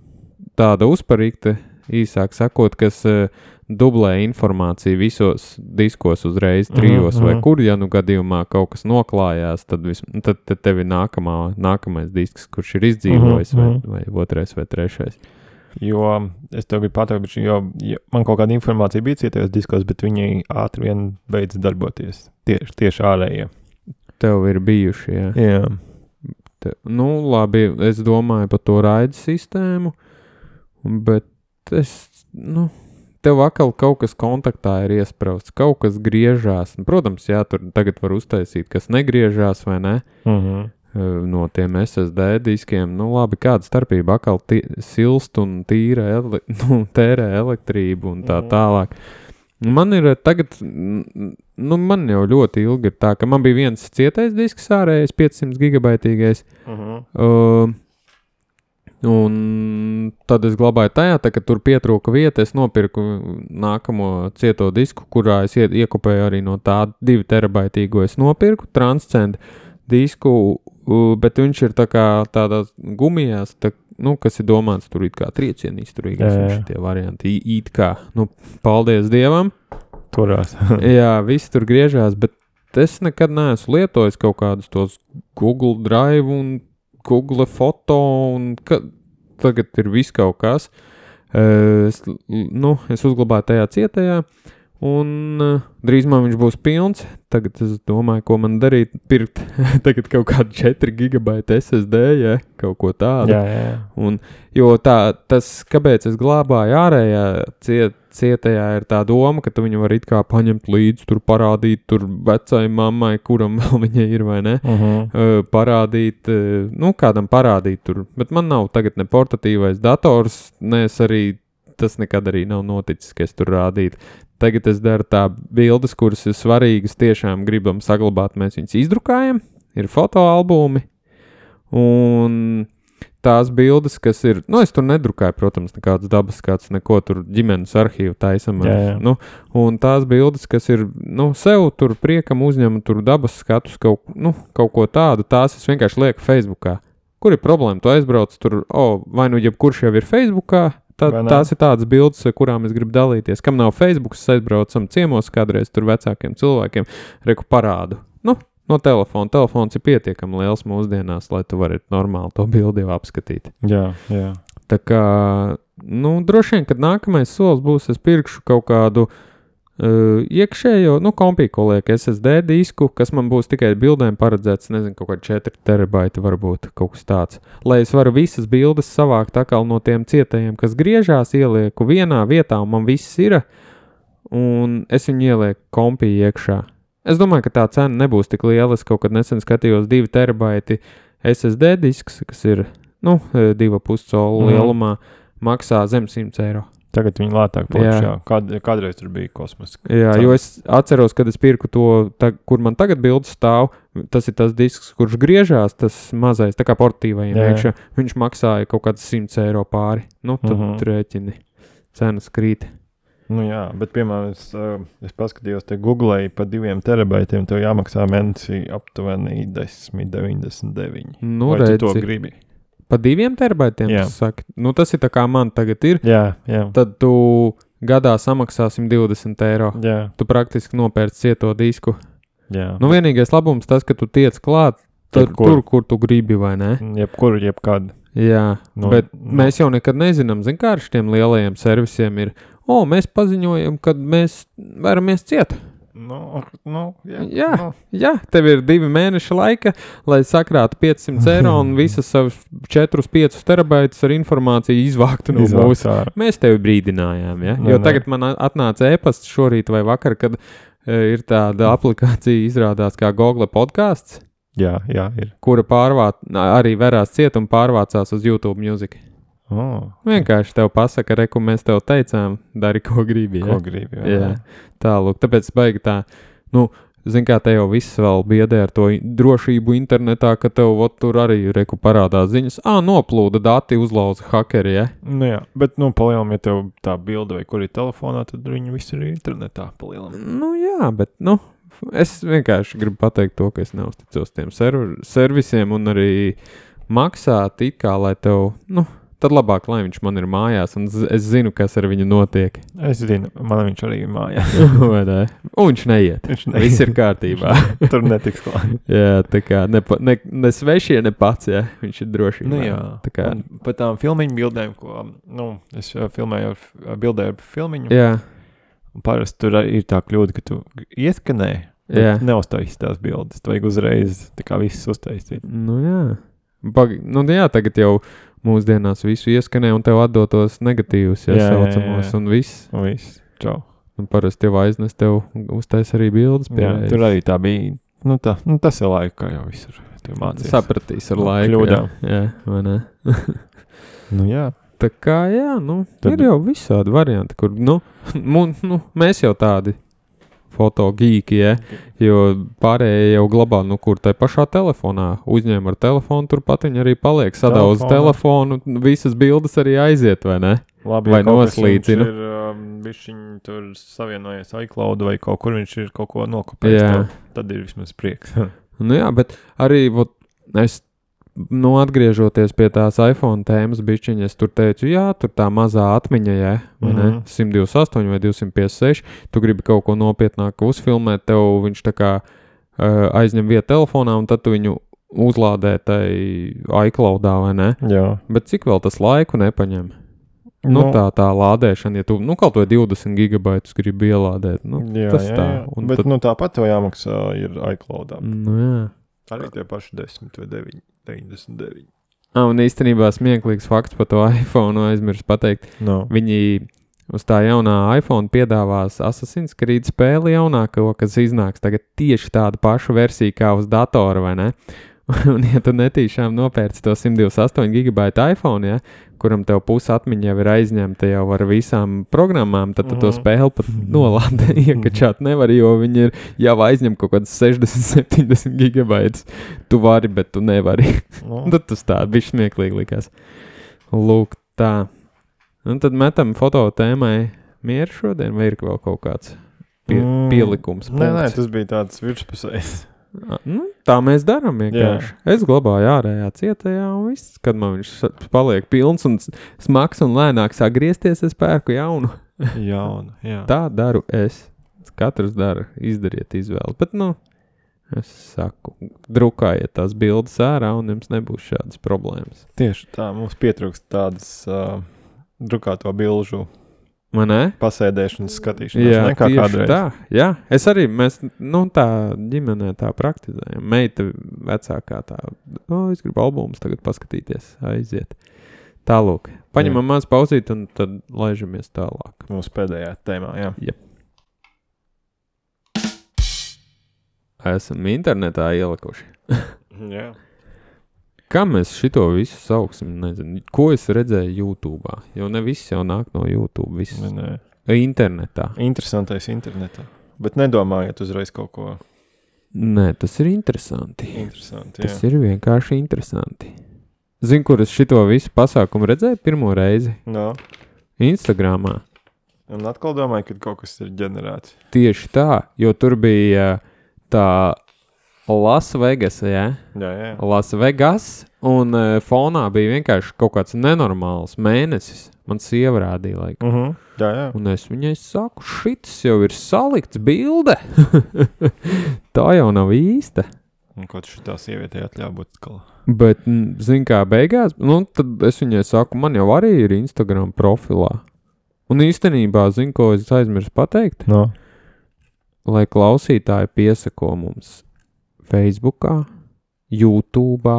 tāda uzparīgta, īsāk sakot, kas uh, dublē informāciju visos diskos uzreiz, Mhm, trijos vai mhm. kur, ja nu gadījumā kaut kas noklājās, tad, vis, nu, tad, tad tev ir nākamā, nākamais disks, kurš ir izdzīvojis, Mhm, vai, mhm. vai otrais vai trešais. Jo es tev pateikt, bet jo, jo man kaut kāda informācija bija cietajos diskos, bet viņi ātri vien beidz darboties. Tieši, tieši ārējie. Tev ir bijuši, jā. Jā. Te, nu, labi, es domāju par to raidu sistēmu, bet es, nu, tev atkal kaut kas kontaktā ir iesprāstīts, kaut kas griežās. Protams, jā, tur tagad var uztaisīt, kas negriežās vai ne. Uh -huh. eh, No tiem SSD diskiem, nu, labi, kāda starpība atkal silst un tīra, ele [LAUGHS] nu, tērē elektrību un tā Mhm. tālāk. Man ir eh, tagad, nu, man jau ļoti ilgi ir tā, ka man bija viens cietais disks ārējais, 500 gigabaitīgais. Uh -huh. Uh, un tad es glabāju tajā, tā, ka tur pietrūka vieta. Es nopirku nākamo cieto disku, kurā es ie, iekopēju arī no tā divu terabaitīgo. Es nopirku transcendu disku, bet viņš ir tā kā tādās gumijās, tā, nu, kas ir domāts tur kā triecienu izturīgais. Jā, jā. Tie varianti, it kā, nu, paldies Dievam. Turās. [LAUGHS] Jā, viss tur griežās, bet es nekad neesmu lietojis kaut kādus tos Google Drive un Google foto, un ka, tagad ir viss kaut kas. Es, nu, es uzglabāju tajā cietajā, un uh, drīzumā viņš būs pilns. Tagad es domāju, ko man darīt. Pirkt [LAUGHS] tagad kaut kādu 4 gigabaita SSD, ja kaut ko tādu. jā, jā. Un, jo tā, tas, kāpēc es glabāju ārējā ciet, cietajā, ir tā doma, ka tu viņu vari it kā paņemt līdzi, tur parādīt, tur vecai mammai, kuram [LAUGHS] vēl viņa ir, vai ne? Uh -huh. Uh, parādīt, uh, nu, kādam parādīt tur. Bet man nav tagad ne portatīvais dators, ne es arī tas nekad arī nav noticis, ka es tur rādītu. Tagad es daru tā bildes, kuras ir svarīgas, tiešām gribam saglabāt. Mēs viņus izdrukājam, ir fotoalbumi. Un tās bildes, kas ir, nu, es tur nedrukāju, protams, nekādas dabas skats, neko tur ģimenes arhīvu taisam. Jā, jā. Nu, un tās bildes, kas ir, nu, sev tur priekam uzņem, tur dabas skatus, kaut, nu, kaut ko tādu, tās es vienkārši lieku Facebookā. kur ir problēma? Tu aizbrauc tur, oh, vai nu jebkurš jau ir Facebookā. Tā, tās ir tādas bildes, ar kurām es gribu dalīties. Kam nav Facebook, es aizbraucam ciemos kādreiz tur vecākiem cilvēkiem, reku parādu. Nu, no telefona. Telefons ir pietiekami liels mūsdienās, lai tu varētu normāli to bildi jau apskatīt. Jā, jā. Tā kā, nu, droši vien, kad nākamais solis būs, es pirkšu kaut kādu uh, iekšējo, nu, kompiju, ko liek SSD disku, kas man būs tikai bildēm paredzēts, nezinu, kaut kādi 4 terabaiti varbūt kaut kas tāds. Lai es varu visas bildes savākt atkal no tiem cietajiem, kas griežās, ielieku vienā vietā, un man viss ir, un es viņu ielieku kompiju iekšā. Es domāju, ka tā cena nebūs tik liela. Es kaut kad nesen skatījos 2 terabaiti SSD disks, kas ir, nu, 2,5 colu Mhm. lielumā, maksā zem 100 eiro. Tagad viņi lētāk paliek. Kād, kādreiz tur bija kosmos. Jā, Cena. jo es atceros, kad es pirku to, ta, kur man tagad bildes stāv. Tas ir tas disks, kurš griežās, tas mazais, tā kā jā. iekšā. Viņš maksāja kaut kāds 100 eiro pāri. Nu, tad uh Mhm. -huh. rēķini. Cenas krīt. Nu, jā, bet, piemēram, es, uh, es paskatījos, te googlēju par diviem terabaitiem. Tev jāmaksā mēnesī aptuveni 10,99. Nu, Vai tu to redzi, gribi? Pa diviem terabaitiem Jā. tas saka. Nu, tas ir tā kā man tagad ir. Jā, jā. Tad tu gadā samaksāsim 20 eiro. jā, Tu praktiski nopērci cieto disku. jā. Nu, vienīgais labums tas, ka tu tiec klāt tur, Tur, kur? tur, kur tu gribi, vai ne? Jebkur, jebkad. Jā, Nu, bet nu. mēs jau nekad nezinām, zin, kā ar šiem lielajiem servisiem ir. O, mēs paziņojam, ka mēs varamies ciet. Nu, nu, jā, Jā. Nu, Jā, tev ir divi mēneši laika, lai sakrātu 500 eiro un [LAUGHS] visas savas 4-5 terabaitus ar informāciju izvāktu no mūsu. Mēs tevi brīdinājām, ja? Nē, jo nē. tagad man atnāca e-pasts šorīt vai vakar, kad e, ir tāda aplikācija, izrādās kā Google podkāsts, Jā, jā, ir. kura pārvāc, arī verās ciet un pārvācās uz YouTube mūziku. Oh, Vienkārši tev pasaka, reku, mēs tev teicām, dari, ko gribi. Ja? ko gribi? Jā, tālāk. Tāpēc baigi tā, nu, zin kā te jau viss vēl biedē ar to drošību internetā, ka tev ot, tur arī reku parādās ziņas, ah, noplūda dati, uzlauza hakeri. Ja? Nu, jā, bet, nu, palielinām, ja tev tā bilde vai kur ir telefonā, tad viņi visi ir internetā. Palielinām. Nu, jā, bet, nu, es vienkārši gribu pateikt to, ka es neusticos tiem server, servisiem un arī maksāt it kā, lai tev, nu, tad labāk, lai viņš man ir mājās un es zinu, kas ar viņu notiek. Es zinu, man viņš arī ir mājās. [LAUGHS] Ne? Un viņš neiet. Viņš Viss ir kārtībā. [LAUGHS] Tur netiks klāt. jā, tā kā ne, ne, ne svešie, ne pats, jā, viņš ir droši. Nu, jā, tā kā. Un par tām filmiņu bildēm, ko nu, es uh, filmēju, ar, bildēju ar filmiņu. Jā, Un parasti tur ir tā kļūda, ka tu ieskanē, Jā. bet neuztaisīsi tās bildes. Tu vajag uzreiz tā kā viss uztaisīt. nu jā. Pag, nu, jā, tagad jau mūsdienās visu ieskanē un tev atdotos negatīvus, ja saucamos, un viss. Un viss. Čau. Un parasti tev aiznes tev uztais arī bildes. Jā, pierēdz. tur arī tā bija. Nu, tā, nu, tas ir laika, kā jau. Tu mācījies. Sapratīs ar Nu, laiku. kļūdām. Jā, jā, vai ne? [LAUGHS] Nu, jā. Tā kā, jā, nu, Tad- ir jau visādi varianti, kur, nu, [LAUGHS] nu mēs jau tādi fotogīki, ja, jo pārējie jau glabā, nu, kur tai pašā telefonā uzņēma ar telefonu, turpat viņi arī paliek, sadauz telefonu, visas bildes arī aiziet, vai ne? Labi, Vai kaut kas noslīcinu? viņš Ir, um, tur savienojies iCloud vai kaut kur viņš ir kaut ko nokopējis. Tad ir vismaz prieks. [LAUGHS] Nu jā, bet arī, vot, es, nu, atgriežoties pie tās iPhone tēmas, bišķiņa, es tur teicu, jā, tur tā mazā atmiņa, jā, vai ne? Mhm. 128 vai 256, tu gribi kaut ko nopietnāku uzfilmēt, tev viņš tā kā uh, aizņem vietu telefonā, un tad tu viņu uzlādē tai iCloudā, vai ne? jā. Bet cik vēl tas laiku nepaņem? Nu, tā, tā lādēšana, ja tu nu, kaut ko 20 gigabaitus gribi ielādēt, nu, jā, tas jā, tā. jā. Bet tad- nu, tāpat tev jāmaksā ir iCloud. nu, jā. Arī tie paši 10 vai 9, 99. Ah, un īstenībā smieklīgs fakts par to [LAUGHS] iPhone aizmirsu pateikt. No. Viņi uz tā jaunā iPhone piedāvās Assassin's Creed spēli jaunāko, kas iznāks tagad tieši tādu pašu versiju kā uz datora, vai ne? [LAUGHS] Un, ja tu netīšām nopērci to 128 gigabaitu iPhone, ja, kuram tev puse atmiņa jau ir aizņemta jau ar visām programmām, tad tu to spēli pat [LAUGHS] nolādē, [LAUGHS] iekačāt nevar, jo viņi ir jau aizņem kaut kādas 60, 70 gigabaitus. Tu vari, bet tu nevari. Nu, Tad tas tā bija smieklīgi likās. Lūk, tā. Un tad metam foto tēmai mieru šodien, vai ir vēl kaut kāds pie, Mm, pielikums? Nē, nē, punkts? tas bija tāds virspusējs. Nu, tā mēs darām vienkārši. Jā. Es glabāju ārējā cietajā, un viss, kad man viņš paliek pilns un smags un lēnāk sagriezties, es pērku jaunu. [LAUGHS] Jauna, jā. Tā daru es. Katrs dara, izdariet izvēli. Bet, nu, es saku, drukājiet tās bildes ārā, un jums nebūs šādas problēmas. Tieši tā, mums pietrūkst tādas uh, drukāto bilžu? Pasēdēšanas, skatīšanās. Jā, nekā tieši kādreiz. tā. Jā, es arī, mēs, nu, tā ģimenē tā praktizējam. Meita vecākā tā, o, es gribu albumus tagad paskatīties, aiziet. Tālāk, paņemam maz pauzīt un tad laižamies tālāk. Mūsu pēdējā tēmā, jā. Esam internetā ielikuši. jā. Kā mēs šito visu sauksim? Nezinu, ko es redzēju YouTube. Jo ne viss jau nāk no YouTube, viss Nē, nē. internetā. Interesantais internetā. Bet nedomājiet uzreiz kaut ko Nē, tas ir interesanti. interesantu. Tas jā. ir vienkārši interesanti. Zinu, kur es šito visu pasākumu redzēju pirmo reizi No. Instagramā. Un atkal domāju, ka kaut kas ir ģenerēts. Tieši tā, jo tur bija tā Lasvegas, ja? Jā, jā. Lasvegas, un uh, fonā bija vienkārši kaut kāds nenormāls mēnesis. Man sieva rādīja, laikam. Uh -huh. jā, jā. Un es viņai saku, šis jau ir salikts bilde. [LAUGHS] tā jau nav īsta. Un kaut šī tā sieviete atļauj būt skalā. Bet, zināmā kā, beigās, nu, tad es viņai saku, man jau arī ir Instagram profilā. Un īstenībā, zinu, ko es aizmirsu pateikt, No. lai klausītāji piesako mums Facebook, YouTube,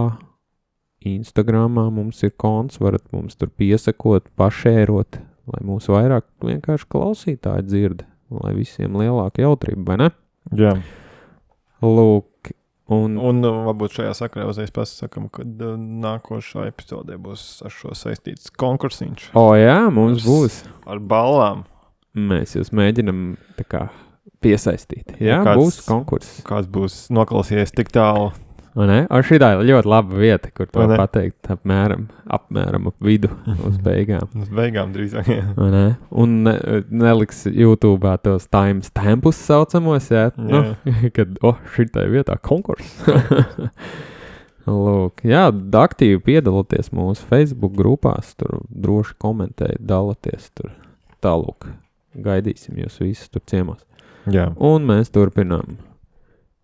Instagramā mums ir konts, varat mums tur piesakot, pašērot, lai mūs vairāk vienkārši klausītāji dzird, lai visiem lielāka jautrība, vai ne? Jā. Lūk, un, Un uh, varbūt šajā sakarā uzreiz pasakām, ka uh, nākošā epizodē būs ar šo saistīts konkursiņš o jā, mums būs. ar balvām. Mēs jūs mēģinām tā kā piesaistīt. Jā, Kāds- būs konkurss. Kāds būs noklausījies tik tālu? Un šī ir ļoti laba vieta, kur to pateikt apmēram, apmēram ap vidu uz [LAUGHS] beigām. Uz beigām drīzāk. jā. Un ne, neliks YouTube tos timestampus saucamos, jā, nu, [LAUGHS] kad, oh, šitai vietā konkurss. [LAUGHS] Lūk, jā, aktīvi piedalieties mūsu Facebook grupās, tur droši komentējiet, dalieties tur tālāk. Gaidīsim jūs visus tur ciemos. Jā. Un mēs turpinām.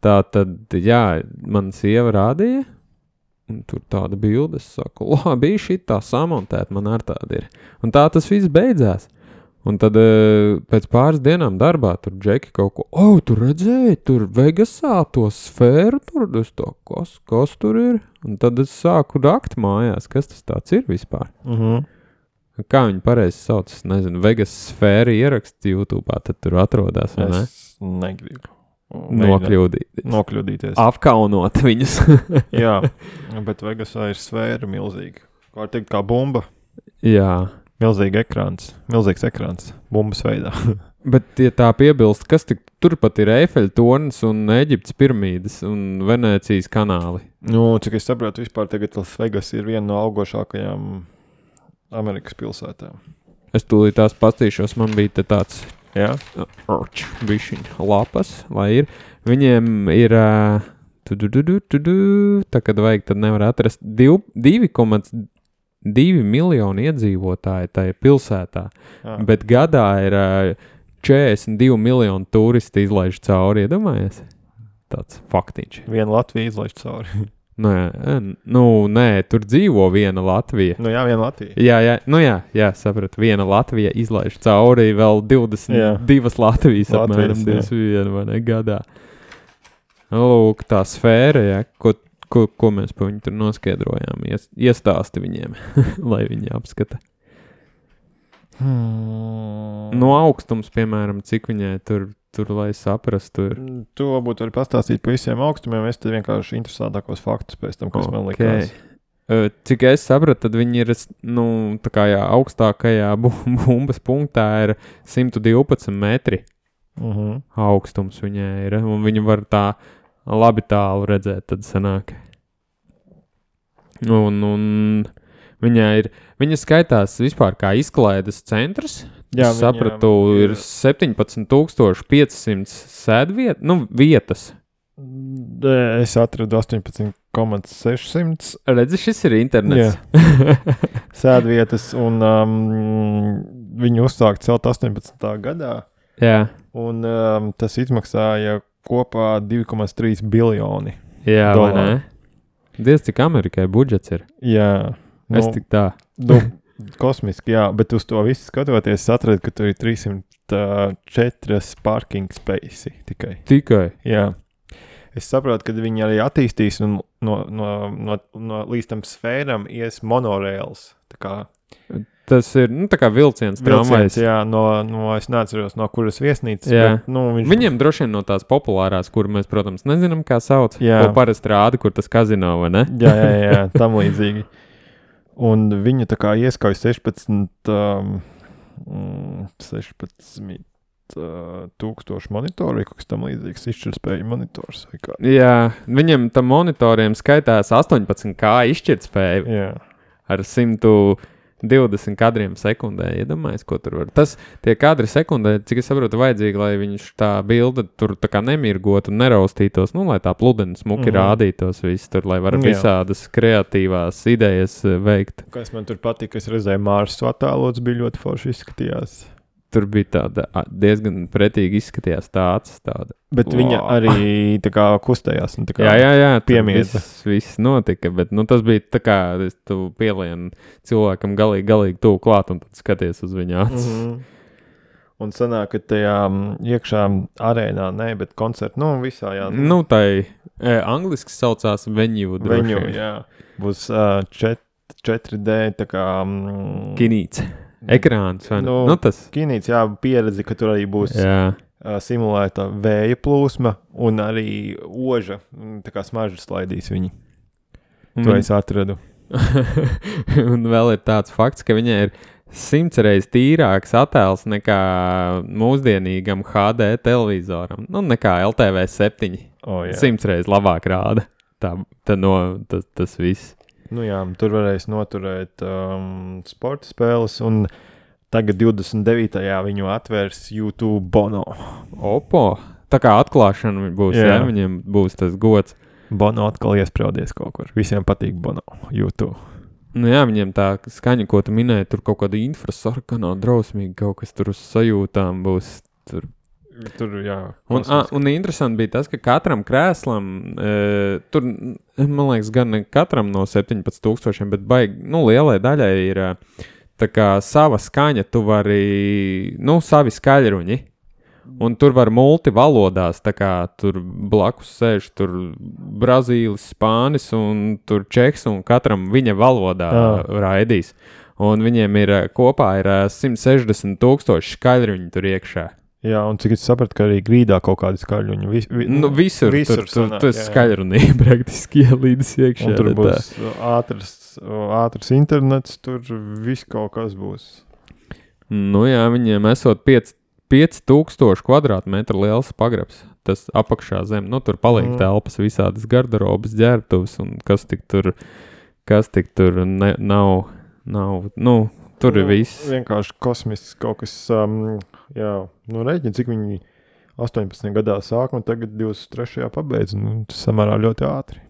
Tā tad, jā, man sieva rādīja, un tur tāda bilde, es saku, labi, šī tā samontēta, man ar tāda ir. Un tā tas viss beidzās. Un tad eh, pēc pāris dienām darbā tur džeki kaut ko, oh, tur redzēji, tur Vegasā to sfēru, tur es tā, kas, kas tur ir. Un tad es sāku rakt mājās, kas tas tāds ir vispār. Uh -huh. Kā viņi pareizi sauc, nezinu, Vegas sfēra ieraksts YouTube, tad tur atrodas, ne? Es negribu. Mēģināt Nokļūdīt. Nokļūdīties. apkaunot viņus. [LAUGHS] Jā, [LAUGHS] bet Vegasā ir sfēra milzīga. Var teikt, kā bumba. Jā, Milzīga ekrāns, milzīgs ekrāns, bumbas veidā. [LAUGHS] bet, ja tā piebilst, kas tik turpat ir Eifeļa tornis un Eģiptes piramīdas un Venecijas kanāli? nu, cik es saprotu, vispār tagad Las Vegas ir viena no augošākajām Amerikas pilsētām. Es tūlīt tās pastīšos, man bija tāds Jā, bišķiņ lapas, lai ir. Viņiem ir, tu, tu, tu, tu, tu, tā kad vajag, tad nevar atrast div- 2,2 miljoni iedzīvotāji tajā pilsētā. jā. Bet gadā ir ā, 42 miljoni turisti izlaiž cauri, iedomājies? Tāds faktiņš. viena Latvija izlaiž cauri. [LAUGHS] Nē, n- nu, nē, tur dzīvo viena Latvija. nu, jā, viena Latvija. Jā, jā, nu jā, jā sapratu. Viena Latvija izlaiž cauri vēl 22 Jā. Latvijas, apmēram Latvijas, jā. 21 vai ne gadā. Lūk, tā sfēra, ja, ko, ko, ko mēs par viņu tur noskaidrojām. Ies, iestāsti viņiem, [LAUGHS] lai viņi apskata. Hmm. No augstums, piemēram, cik viņai tur, tur lai saprastu, ir. Tu varbūt vari pastāstīt par visiem augstumiem. Es te vienkārši interesantākos faktus pēc tam, kas man Ok. likās. Ö, Cik es sapratu, tad viņi ir nu, tā kā jā, augstākajā bu- [LAUGHS] bumbas punktā ir 112 metri Uh -huh. augstums viņai ir. Un viņi var tā labi tālu redzēt, tad sanāk. Un, un viņai ir, viņa skaitās vispār kā izklaides centrs. Jā, es sapratu, ir 17,500 sēdvietas, nu, vietas. Es atradu 18,600 Redzi, šis ir internets. [LAUGHS] sēdvietas, un um, viņi uzsāka celt 18. gadā. jā, Un um, tas izmaksāja kopā 2,3 biljoni. jā vai Dolāri. ne? Diez cik Amerikai budžets ir. Jā, Nu, es tik tā. nu, kosmiski, jā, bet uz to visu skatoties, es atradu, ka tur ir 304 parking space tikai. Tikai. Jā. Es saprotu, ka viņi arī attīstīs un no, no, no, no līdz tam sfēram ies kā Tas ir nu, tā kā vilciens, tramvajs. jā, no, no, es neatceros, no kuras viesnīcas. Bet, nu, viņš, Viņiem droši vien no tās populārās, kur mēs, protams, nezinām, kā sauc. Jā. Parasti rāda, kur tas kazino vai ne? Jā, jā, jā, [LAUGHS] tam līdzīgi. Un viņa tā kā ieskauj 16, um, mm, 16 uh, tūkstošu monitoru vai kaut kas tamlīdzīgs, izšķirtspēju monitors. Jā, viņam tam monitoriem skaitās 18K izšķirtspēja. Ar 100 20 kadriem sekundē. Iedomājieties, ko tur var. Tas tie kadri sekundē, cik es saprotu, vajadzīgi, lai viņš tā bilde tur tā kā nemirgotu un neraustītos, nu, lai tā pludina smuki mm -hmm. rādītos viss tur, lai var visādas kreatīvās idejas eh, veikt. Kas man tur patika, es redzēju, Mārs attēlots bija ļoti forši izskatījās. Tur bija tāda diezgan pretīgi izskatījās tāds. Tāda. Bet wow. viņa arī tā kā kustējās. tā Kā, Jā, jā, jā tur piemieta. Viss, notika, bet nu, tas bija tā kā tu pielieni cilvēkam galīgi, galīgi tuvu klāt un tad skaties uz viņa acis. Mm Mhm. Un sanāk, ka tajā iekšā arēnā, ne, bet koncertā, nu, visā, jā, Nu, tai e, angliski saucās venue. vien. jā, būs uh, čet, 4D, tā kā. Mm, Kinīts. Ekrāns. Nu, nu, tas. Kinīts, jā, pieredzi, ka tur arī būs Jā. simulēta vēja plūsma un arī oža, mm, tā kā smaržas laidīs viņi. Un, To viņ- es atradu. [LAUGHS] un vēl ir tāds fakts, ka viņai ir simts reizes tīrāks attēls nekā mūsdienīgam HD televizoram. Nu, nekā LTV 7. Oh, reizes labāk rāda. Tā, tā no, tas, tas viss. Nu, jā, tur varēs noturēt um, sporta spēles, un tagad 29. viņu atvērs YouTube Bono. Opo! Tā kā atklāšana būs, jā. Jā. Viņiem būs tas gods. Bono atkal iesprādies kaut kur. Visiem patīk Bono YouTube. Nu, jā, viņiem tā skaņa, ko tu minēji, tur kaut kāda infrasarkanā, drausmīga kaut kas tur uz sajūtām būs. Tur. Tur, jā, Un, a, un interesanti bija tas, ka katram krēslam, e, tur, man liekas, gan katram no 17,000, bet baigi, nu, lielai daļai ir e, kā sava skaņa, tu vari, nu, savi skaļruņi. Un tur var multivalodās, tā kā tur blakus sēž tur Brazīlis, Spānis un tur Čehs, un katram viņa valodā Jā. raidīs. Un viņiem ir eh, kopā ir eh, 160 tūkstoši skaļruņi tur iekšā. Jā, un cik es sapratu, ka arī grīdā kaut kādi skaļuņi. Vis, vi, Nu, visur, visur tur, tur, sanāk, tur jā. skaļrunī [LAUGHS] praktiski ielīdz iekšā. Un tur tā- būs ātrs, ātrs internets, tur viss kaut kas būs. Nu jā, viņiem esot 5 5000 kvadrātmetru liels pagrabs. Tas apakšā zem, nu tur paliek Mm. mm. telpas, visādas garderobas, ģērbtuves un kas tik tur, kas tik tur ne, nav, nav. Nu, tur ir Nu, viss. Vienkārši kosmisks kaut kas. Um, jā, nu rēķini, cik viņi 18 gadā sāk un tagad 23. pabeidz. Nu, tas samērā ļoti ātri.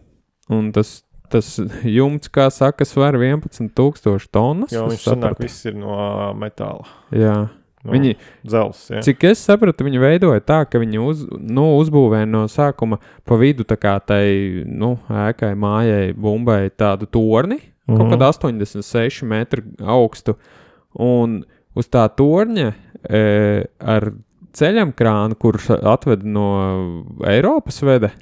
Un tas, tas jumts, kā saka, sver 11,000 tonnas. Jā, viņš sanāk, viss ir no metāla. Jā. No Viņi, Zels, jā. Cik es sapratu, viņi veidoja tā, ka viņi uz, nu, uzbūvēja no sākuma pa vidu tā kā tai nu, ēkai, mājai, bumbai tādu torni, mm -hmm. kaut Mhm. kādu 86 metru augstu. Un uz tā torņa e, ar ceļam krānu, kurš atved no Eiropas veda.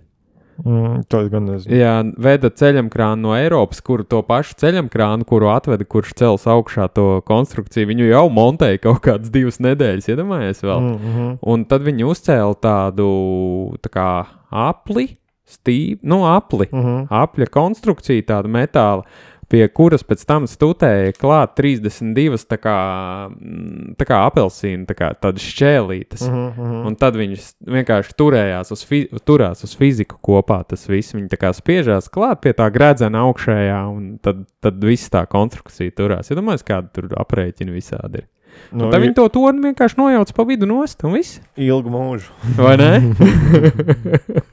Mm, to es gan nezinu. Jā, veda ceļam krānu no Eiropas, kuru to pašu ceļam krānu, kuru atveda, kurš cels augšā to konstrukciju. Viņu jau montēja kaut kādas divas nedēļas, iedomājies vēl. Mm -hmm. Un tad viņi uzcēla tādu tā kā apli, stīvu, nu, apli, Mm -hmm. apļa konstrukciju, tādu metāla, pie kuras pēc tam stūtēja klāt 32 tā kā, mm, tā kā apelsīnu, tā kā tādas šķēlītes. Mm -hmm. Un tad viņš vienkārši turējās uz, fi turās uz fiziku kopā. Tas viss viņi tā kā spiežās klāt pie tā grēdzena augšējā, un tad, tad viss tā konstrukcija turās. Ja domāju, kāda tur aprēķina visādi ir. Nu, Tad viņi to torni vienkārši nojauc pa vidu nost un viss. ilgu mūžu. Vai ne? [LAUGHS]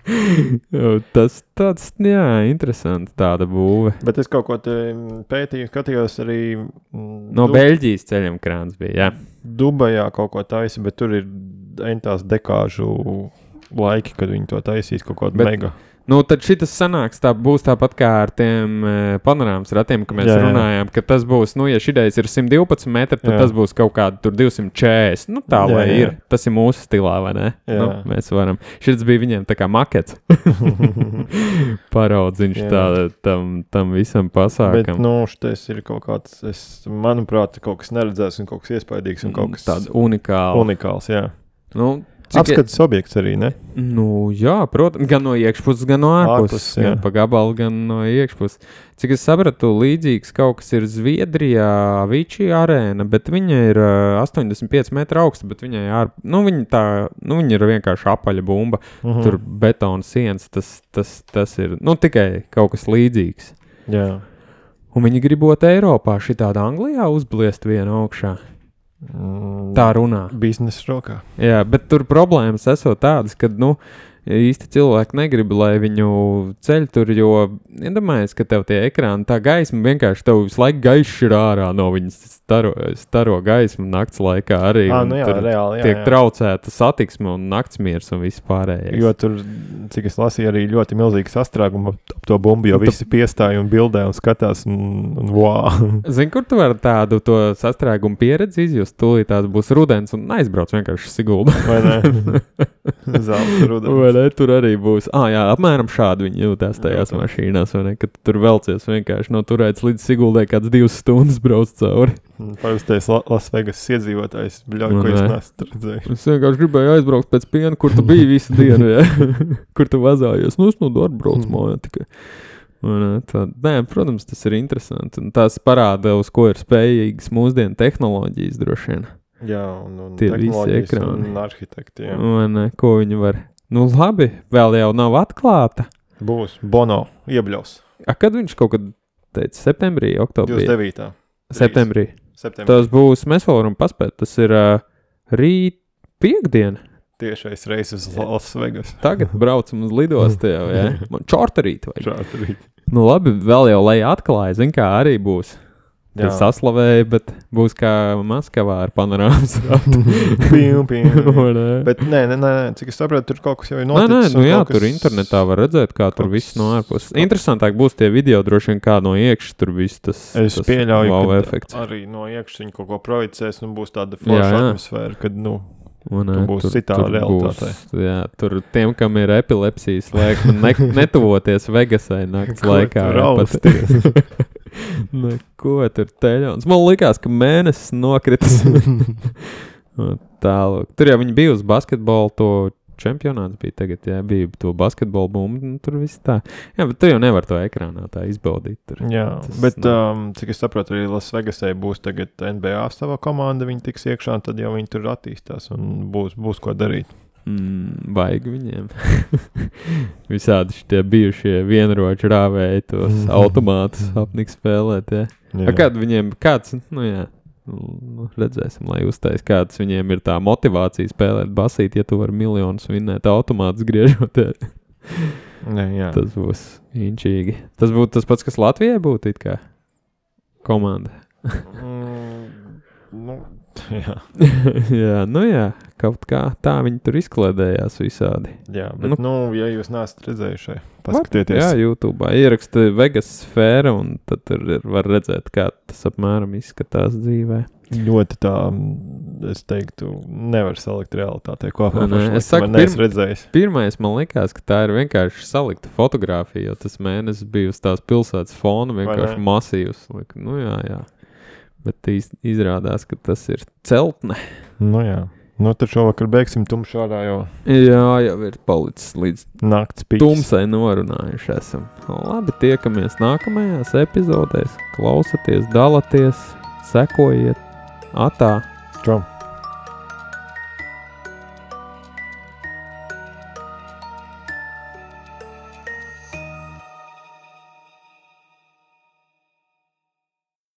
Tas tāds, jā, interesanti tāda būve. Bet es kaut ko pētīju, skatījos arī. mm, No Du- Beļģijas ceļiem krāns bija, jā. Dubajā kaut ko taisa, bet tur ir entās dekāžu laiki, kad viņi to taisīs kaut kādu Bet- mega. Nu, tad šis sanāks, tā būs tāpat kā ar tiem e, panorāmas ratiem, ka mēs Jā, jā, jā. jā. runājām, ka tas būs, nu, ja šī ideja ir 112 metri, tad Jā. tas būs kaut kāda tur 240. Nu, tā Jā, lai jā. ir. Tas ir mūsu stilā, vai ne? Jā. Nu, mēs varam. Šis bija viņiem tā kā makets. [LAUGHS] Paraudziņš tā, tam, tam visam Bet, pasākam. nu, šis ir kaut kāds, es, manuprāt, kaut kas neredzēts un kaut kas iespaidīgs un kaut kas tāds unikāls. unikāls. Jā. Nu, Apskates objekts arī, ne? Nu, jā, protams, gan no iekšpuses, gan no ārpuses. Ārpus. Gan pa gabalu, gan no iekšpuses. Cik es sapratu, līdzīgs kaut kas ir Zviedrijā, Vičī arēna, bet viņa ir uh, 85 metru augsta, bet viņai ār, nu, viņa tā, nu, viņa ir vienkārši apaļa bumba. Uh -huh. Tur betona sienas, tas, tas, tas ir, nu, tikai kaut kas līdzīgs. Jā. Un viņi gribot Eiropā šitādā Anglijā uzbliest vienu augšā. Mm, Tā runā. Biznesa rokā. Jā, bet tur problēmas esot tādas, ka nu, īsti cilvēki negrib, lai viņu ceļ tur, jo iedomājies, ka tev tie ekrāni, tā gaisma vienkārši tev visu laiku gaišs ir ārā no viņas staro, staro gaismu nakts laikā arī. Ah, un nu jā, tur reāli. Jā, tiek jā. traucēta satiksme un naktsmiers un viss pārējais. Jo tur, cik es lasīju, arī ļoti milzīgi sastrēgumi ap to bumbu, jo Un tu- visi piestāja un bildē un skatās. Un, un wow. [LAUGHS] Zini, kur tu vari tādu to sastrēgumu pieredzi izjust? Tūlīt tās būs rudens un aizbrauc vienkārši sigulda. Vai ne? [LAUGHS] Zelta Vai rudens. ne? Tur arī būs. Ah, jā, apmēram šādi viņi jūtas tajās Protams. mašīnās. vai ne? Kad tu tur velcies vienkārši no turētas līdz Siguldai, kāds divas stundas brauc cauri. Parastais La- Lasvegas iedzīvotājs, bļauj, ko es nē. neesmu redzējis. Es vienkārši gribēju aizbraukt pēc piena, kur tu biji visu dienu. Ja? [LAUGHS] kur tu vazājies? Nu, es no darba braucu Mhm. mājā tikai. Vai ne? Tā, nē, protams, tas ir interesanti. Un tas parāda, uz ko ir spējīgas mūsdienu tehnoloģijas droši vien. Jā, un, un Tie visi ekrāni. Un arhitekti. Jā. Vai ne? Ko viņi var? Nu, labi, vēl jau nav atklāta. Būs Bono iebļaus. A, kad viņš kaut kad teica, septembrī, oktobrī? 29. Septembrī. Septembrī. Tas būs, mēs vēl varam paspēt. Tas ir uh, rīt, piekdiena. Tiešais reizes uz Lasvegas. Tagad braucam uz lidostu jau, jā. [LAUGHS] Man čārterīt vajag. Šādi. Nu labi, vēl jau, lai atklāja, zin kā arī būs. Jā. Saslavēja, bet būs kā Maskavā ar panorāmas [LAUGHS] [LAUGHS] ne? Bet nē, nē, nē, cik es saprotu, tur kaut kas jau ir Nē, nē, noticis. nu un jā, kaut tur kas- internetā var redzēt, kā tur kaut viss kas- no ārpuses. Interesantāk būs tie video, droši vien kā no iekšas tur viss tas. Es tas pieļauju, wow ka efekts. arī no iekšas viņi kaut ko projicēs, un būs tāda forša atmosfēra, kad, nu, ne? tur būs citā realitātē. Būs, jā, tur tiem, kam ir epilepsijas, liek ne, [LAUGHS] netuvoties Vegasai naktas laikā. tur rausties? [LAUGHS] Neko tur teļons. Man liekas, ka mēnesis nokritis. [LAUGHS] Tālāk. Tur jau bija uz basketbolu. To čempionāts bija tagad, jā, bija to basketbolu bumbu. Nu, tur viss tā. Jā, bet tu jau nevar to ekrānā tā izbaudīt. Tur. Jā, Tas bet, nav- um, cik es saprotu, arī Lasvegasai būs tagad NBA sava komanda, viņi tiks iekšā, tad jau viņi tur attīstās un būs, būs ko darīt. Mm, baigi viņiem. [LAUGHS] Visādi šie bijušie vienroču rāvēji tos [LAUGHS] automātus apniks spēlēt. Jā. A, Kāda viņiem, kāds, nu jā, nu, redzēsim, lai uztais, kāds viņiem ir tā motivācija spēlēt basīt, ja tu vari miljonus vinnēt automātus griežot. jā. Nē, jā. Tas būs inčīgi. Tas būtu tas pats, kas Latvijai būtu it kā komanda. Mm, nu, jā. [LAUGHS] jā, nu jā, kaut kā tā viņi tur izkliedējās visādi. jā, bet, Nu. nu, ja jūs neesat redzējuši, paskatieties. Jā, YouTube. Ieraksta Vegas sfēra, un tad tur var redzēt, kā tas apmēram izskatās dzīvē. Ļoti tā, es teiktu, nevar salikt realitātē kopā. Pašlaik, es saku, pirm- redzējis. Pirmais man likās, ka tā ir vienkārši salikta fotografija, jo tas mēnesis bija uz tās pilsētas fona vienkārši ne? masīvs. Nu, jā, jā. Bet izrādās, ka tas ir celtne. Nu, jā. Nu, tad šovakar beigsim tumšā ārā, jo Jā, jau ir palicis līdz naktis pīks. tumsai norunājuši esam. Labi, tiekamies nākamajās epizodēs. Klausieties, dalieties, sekojiet, atā. Čau.